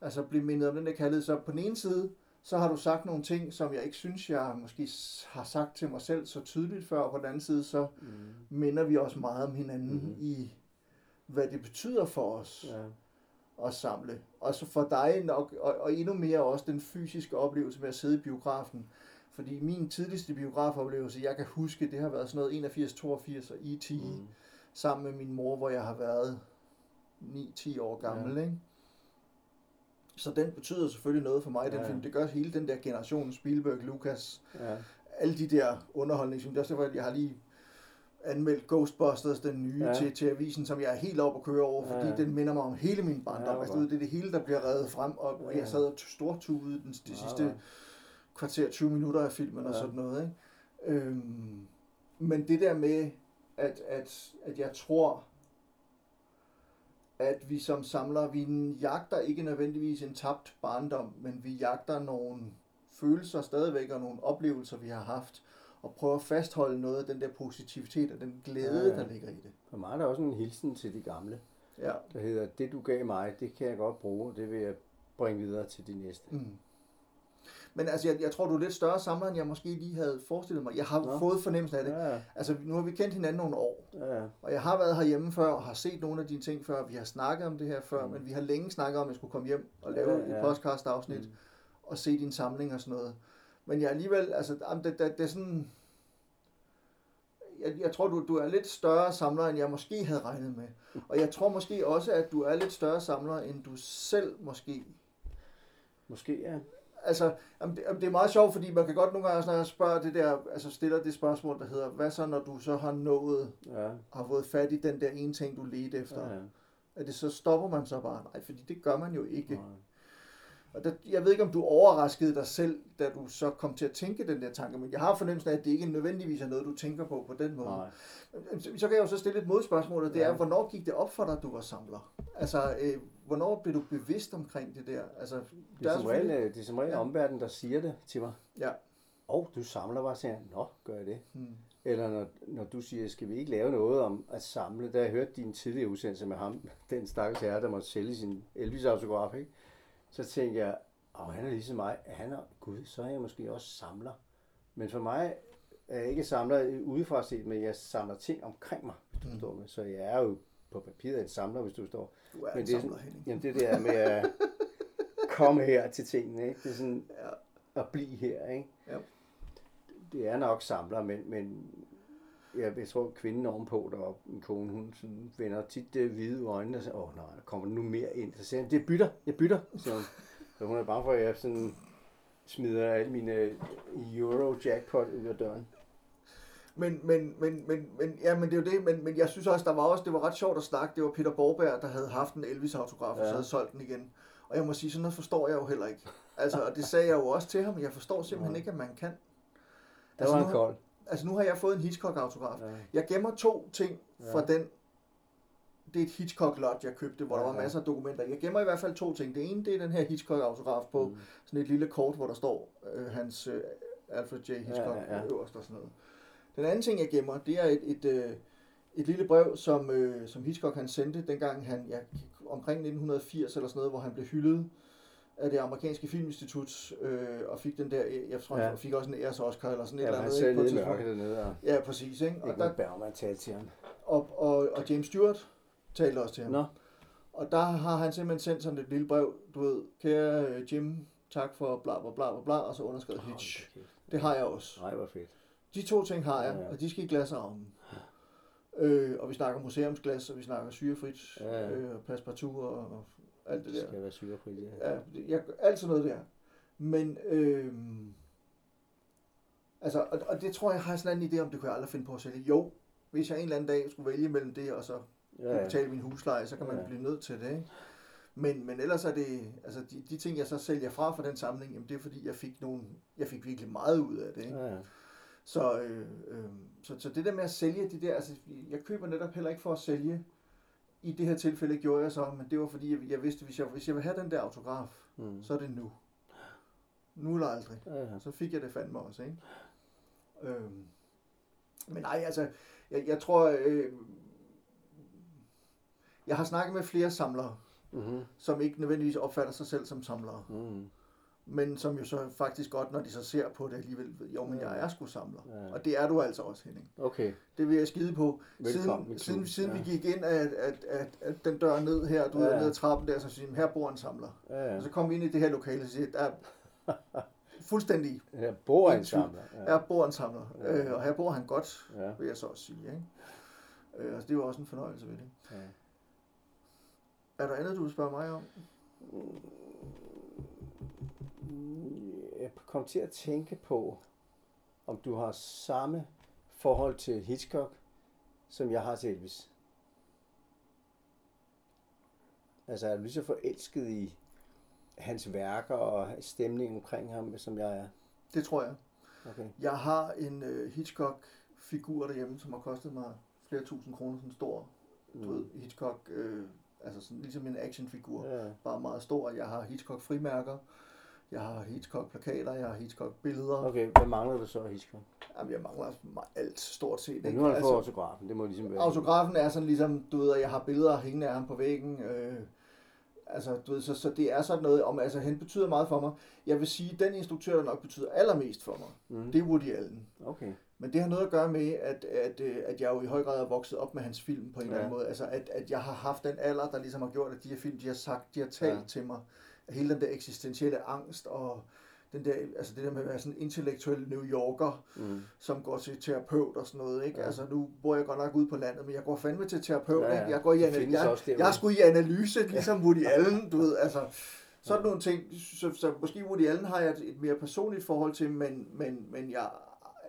Altså blive mindet om den der kærlighed. Så på den ene side, så har du sagt nogle ting, som jeg ikke synes, jeg måske har sagt til mig selv så tydeligt før, og på den anden side, så Mm. minder vi også meget om hinanden Mhm. i, hvad det betyder for os Ja. At samle. Og så for dig nok, og, og endnu mere også den fysiske oplevelse med at sidde i biografen. Fordi min tidligste biografoplevelse, jeg kan huske, det har været sådan noget 81-82 og E.T. Mm. Mm. sammen med min mor, hvor jeg har været 9-10 år gammel. Ja. Ikke? Så den betyder selvfølgelig noget for mig, den Ja. film. Det gør hele den der generation, Spielberg, Lucas, Ja. alle de der underholdningsfilm. Det er også derfor, at jeg har lige anmeldt Ghostbusters, den nye, Ja. til, til avisen, som jeg er helt op at køre over, fordi Ja, den minder mig om hele min barndom. Ja, altså, det er det hele, der bliver reddet frem, og, og Ja. jeg sad og stortudede den, de Ja, sidste ja. kvarter 20 minutter af filmen og Ja. sådan noget. Ikke? Øhm, men det der med, at, at, at jeg tror, at vi som samlere, vi jagter ikke nødvendigvis en tabt barndom, men vi jagter nogle følelser stadigvæk og nogle oplevelser, vi har haft, og prøver at fastholde noget af den der positivitet og den glæde, Ja, ja. der ligger i det. For mig er der også en hilsen til de gamle, Ja. der hedder, det du gav mig, det kan jeg godt bruge, og det vil jeg bringe videre til de næste. Mm. Men altså, jeg, jeg tror, du er lidt større samler, end jeg måske lige havde forestillet mig. Jeg har Nå. Fået fornemmelsen af det. Ja, Altså, nu har vi kendt hinanden nogle år, ja, ja. og jeg har været herhjemme før, og har set nogle af dine ting før, vi har snakket om det her før, Mm. men vi har længe snakket om, at jeg skulle komme hjem og lave Ja, ja, ja. et podcast-afsnit, mm. og se din samling og sådan noget. Men jeg alligevel, altså, jamen, det, det, det er sådan... Jeg, jeg tror, du, du er lidt større samler, end jeg måske havde regnet med. Og jeg tror måske også, at du er lidt større samler, end du selv måske Måske, ja. altså, jamen, det, jamen, det er meget sjovt, fordi man kan godt nogle gange, når jeg spørger det der, altså stiller det spørgsmål, der hedder, hvad så, når du så har nået, Ja, har fået fat i den der ene ting, du ledte efter? ja, Ja. Er det så stopper man så bare? Nej, fordi det gør man jo ikke. Nej. Og der, jeg ved ikke, om du overraskede dig selv, da du så kom til at tænke den der tanke, men jeg har fornemmelsen af, at det ikke nødvendigvis er noget, du tænker på på den måde. Nej. Så, så kan jeg jo så stille et modspørgsmål, og det Ja. er, hvornår gik det op for dig, at du var samler? Altså, øh, hvornår blev du bevidst omkring det der? Altså, Det er, som regel, øh, det er som regel Ja. omverdenen, der siger det til mig. Ja. Og du samler bare, siger nå, gør jeg det? Hmm. Eller når, når du siger, skal vi ikke lave noget om at samle, da jeg hørte din tidligere udsendelse med ham, den stakkels herre, der måtte sælge sin Elvis-autograf, ikke? Så tænkte jeg, åh, han er ligesom mig, han er, gud, så er jeg måske også samler. Men for mig er jeg ikke samler udefra set, men jeg samler ting omkring mig, hvis du Mm. forstår mig. Så jeg er jo på papiret en samler, hvis du forstår. Du er Men en det er samler, sådan- Henning. Jamen det der med at komme her til tingene, ikke? Det er sådan Ja. at blive her, ikke? Ja. Det er nok samler, men, men jeg, jeg tror, kvinden ovenpå deroppe, min kone, hun sådan vender tit det hvide i øjnene og siger, åh nej, der kommer nu mere ind. Så siger hun, det bytter, jeg bytter, hun. Så hun er bange for, at jeg sådan smider alle mine euro-jackpot ud af døren. Men, men, men, men, men, ja, men det er jo det, men, men jeg synes også, der var også, det var ret sjovt at snakke, det var Peter Borberg, der havde haft en Elvis-autograf, og Ja. så havde solgt den igen. Og jeg må sige, sådan noget forstår jeg jo heller ikke. Altså, og det sagde jeg jo også til ham, jeg forstår simpelthen Nej. ikke, at man kan. Der Altså, var har- kold. Altså, nu har jeg fået en Hitchcock-autograf. Ja. Jeg gemmer to ting fra Ja. den det er et Hitchcock-lot, jeg købte, hvor der var Ja, ja. masser af dokumenter. Jeg gemmer i hvert fald to ting. Det ene, det er den her Hitchcock-autograf på Mm. sådan et lille kort, hvor der står øh, hans øh, Alfred J. Hitchcock Ja, ja, ja. øverst og sådan noget. Den anden ting, jeg gemmer, det er et, et, øh, et lille brev, som, øh, som Hitchcock han sendte, dengang han, ja, omkring 1980 eller sådan noget, hvor han blev hyldet af det amerikanske filminstitut, øh, og fik den der, jeg tror, Ja. han fik også en æres Oscar eller sådan et Ja, eller han andet. sad ikke, på et nede i dernede, og Ja, præcis. Ikke? Og, ikke der, Bergman talte til ham. og, og, og James Stewart talte også til ham. Nå, Og der har han simpelthen sendt sådan et lille brev, du ved, kære øh, Jim, tak for bla bla bla bla bla, og så underskrevet Hitch. Det har jeg også. Nej, hvor fedt. De to ting har jeg, Ja, ja. og de skal i glasarmen. Øh, og vi snakker museumsglas, og vi snakker syrefrit, Ja, ja. øh, passepartout og, og alt det Det der. skal være syrefrit, ja. Ja, jeg, alt sådan noget der. Men, øh, altså, og, og det tror jeg, jeg har sådan en idé om, det kunne jeg aldrig finde på at sælge. Jo, hvis jeg en eller anden dag skulle vælge mellem det, og så Ja, ja, ja. betale min husleje, så kan man Ja. blive nødt til det, ikke? Men, men ellers er det, altså de, de ting, jeg så sælger fra for den samling, jamen det er fordi, jeg fik, nogle, jeg fik virkelig meget ud af det, ikke? Ja, ja. Så, øh, øh, så, så det der med at sælge de der, altså jeg køber netop heller ikke for at sælge. I det her tilfælde gjorde jeg så, men det var fordi, jeg, jeg vidste, hvis jeg, hvis jeg vil have den der autograf, Mm. så er det nu. Nu eller aldrig. Ja, ja. Så fik jeg det fandme også, ikke? Øhm, men nej, altså, jeg, jeg tror, øh, jeg har snakket med flere samlere, Mm-hmm. som ikke nødvendigvis opfatter sig selv som samlere, Mm. Men som jo så faktisk godt, når de så ser på det alligevel, ved, jo, men jeg er sgu samler. Ja. Og det er du altså også, Henning. Okay. Det vil jeg skide på. Velkommen Siden, siden, siden Ja. vi gik ind af, at, at, at den dør ned her, du Ja, ja. ja. ned ad trappen der, så siger her bor en samler. Ja, ja. Og så kom vi ind i det her lokale og siger, der er fuldstændig, Her bor en samler. her bor en samler. Ja. Øh, og her bor han godt, Ja. vil jeg så også sige. Ikke? Øh, altså, det var også en fornøjelse ved det. ja. Er der andet, du vil spørge mig om? Jeg kom til at tænke på, om du har samme forhold til Hitchcock, som jeg har til Elvis. Altså er du lige så forelsket i hans værker og stemningen omkring ham, som jeg er? Det tror jeg. Okay. Jeg har en øh, Hitchcock-figur derhjemme, som har kostet mig flere tusind kroner, sådan en stor, du ved, Hitchcock, øh, altså sådan, ligesom en actionfigur. Ja. bare meget stor. Jeg har Hitchcock frimærker, jeg har Hitchcock plakater, jeg har Hitchcock billeder. Okay. Hvad mangler du så af Hitchcock? Jamen, jeg mangler ma- alt stort set. Men Ikke? nu har du fået altså, autografen, det må ligesom være. autografen er sådan ligesom, du ved, at jeg har billeder hængende af ham på væggen. Øh, altså, du ved, så, så det er sådan noget om, altså han betyder meget for mig. Jeg vil sige, den instruktør, der nok betyder allermest for mig, Mm. det er Woody Allen. Okay. Men det har noget at gøre med, at, at, øh, at jeg jo i høj grad er vokset op med hans film på en eller anden Ja. måde. Altså, at, at jeg har haft den alder, der ligesom har gjort, at de her film, de har sagt, de har talt Ja. ja. til mig. Hele den der eksistentielle angst og den der, altså det der med at være sådan en intellektuel New Yorker, Mm. som går til terapeut og sådan noget, ikke? Ja. Ja. Altså nu bor jeg godt nok ude på landet, men jeg går fandme til terapeut, Ja, ja, ja. ikke? Jeg går i Det ana- findes jeg, jeg er sgu i analyse, ligesom Woody Allen, du ved, altså sådan nogle ting, så, så måske Woody Allen har jeg et, et mere personligt forhold til, men, men, men jeg,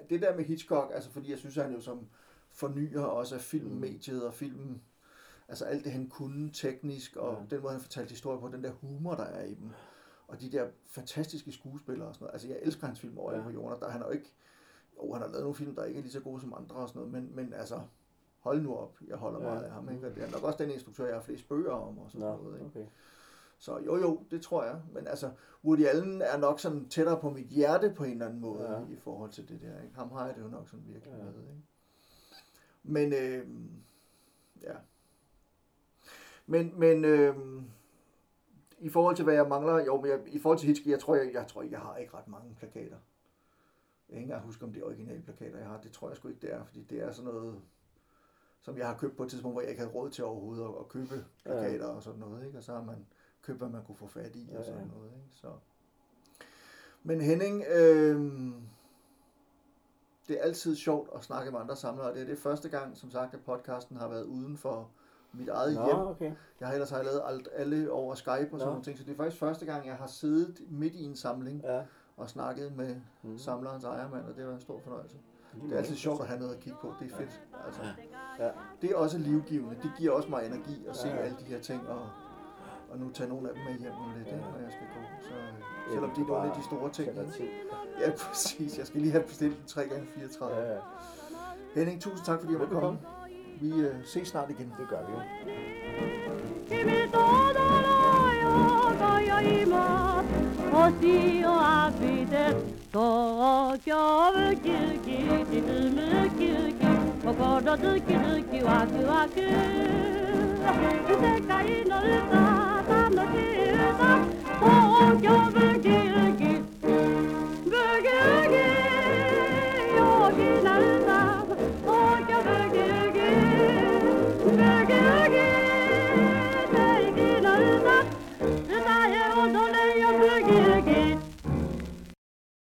det der med Hitchcock, altså fordi jeg synes, at han jo som fornyer også af filmmediet og filmen, altså alt det han kunne teknisk, og Ja. den måde han fortalte historier på, den der humor, der er i dem, og de der fantastiske skuespillere og sådan noget. Altså jeg elsker hans film over Ja. på jorden, der han har jo ikke, jo han har lavet nogle film, der ikke er lige så gode som andre og sådan noget, men, men altså, hold nu op, jeg holder Ja. meget af ham, ikke? Det er nok også den instruktør, jeg har flest bøger om og sådan Nå, noget, ikke? okay. Så jo jo, det tror jeg. Men altså, Woody Allen er nok sådan tættere på mit hjerte på en eller anden måde Ja. i forhold til det der. Ikke? Ham har jeg det jo nok sådan virkelig ja. med. Ikke? Men øh, ja. Men, men øh, i forhold til hvad jeg mangler, jo, men jeg, i forhold til Hitchcock, jeg tror, jeg, jeg tror jeg har ikke ret mange plakater. Jeg kan ikke engang huske, om det er originale plakater, jeg har. Det tror jeg sgu ikke, det er, fordi det er sådan noget, som jeg har købt på et tidspunkt, hvor jeg ikke havde råd til overhovedet at, at købe plakater og sådan noget. Ikke? Og så har man købt, hvad man kunne få fat i Ja, og sådan ja. noget. Ikke? Så. Men Henning, øh, det er altid sjovt at snakke med andre samlere, det er det første gang, som sagt, at podcasten har været uden for mit eget Nå, hjem. okay. Jeg har ellers har jeg lavet alt, alle over Skype og sådan Nå. nogle ting, så det er faktisk første gang, jeg har siddet midt i en samling Ja. og snakket med Mm. samlerens ejermand, og det var en stor fornøjelse. Det er altid sjovt at have noget at kigge på, det er fedt. Altså, Ja. det er også livgivende, det giver også mig energi at se Ja. alle de her ting, og, og nu tage nogle af dem med hjem om lidt, Ja. når jeg skal gå. Så, øh, Ja, selvom det er nogle af de store ting. Ja, præcis. Jeg skal lige have bestilt en 3x34. Ja, ja. Henning, tusind tak, fordi jeg måtte komme. Vi øh, ses snart igen. Det gør vi jo. Også og arbejdet, dog jeg vil kirke, det vil med kirke, og godt og det kirke, og kirke, og kirke. Det er ikke noget, der er noget, der er der er noget, der er noget,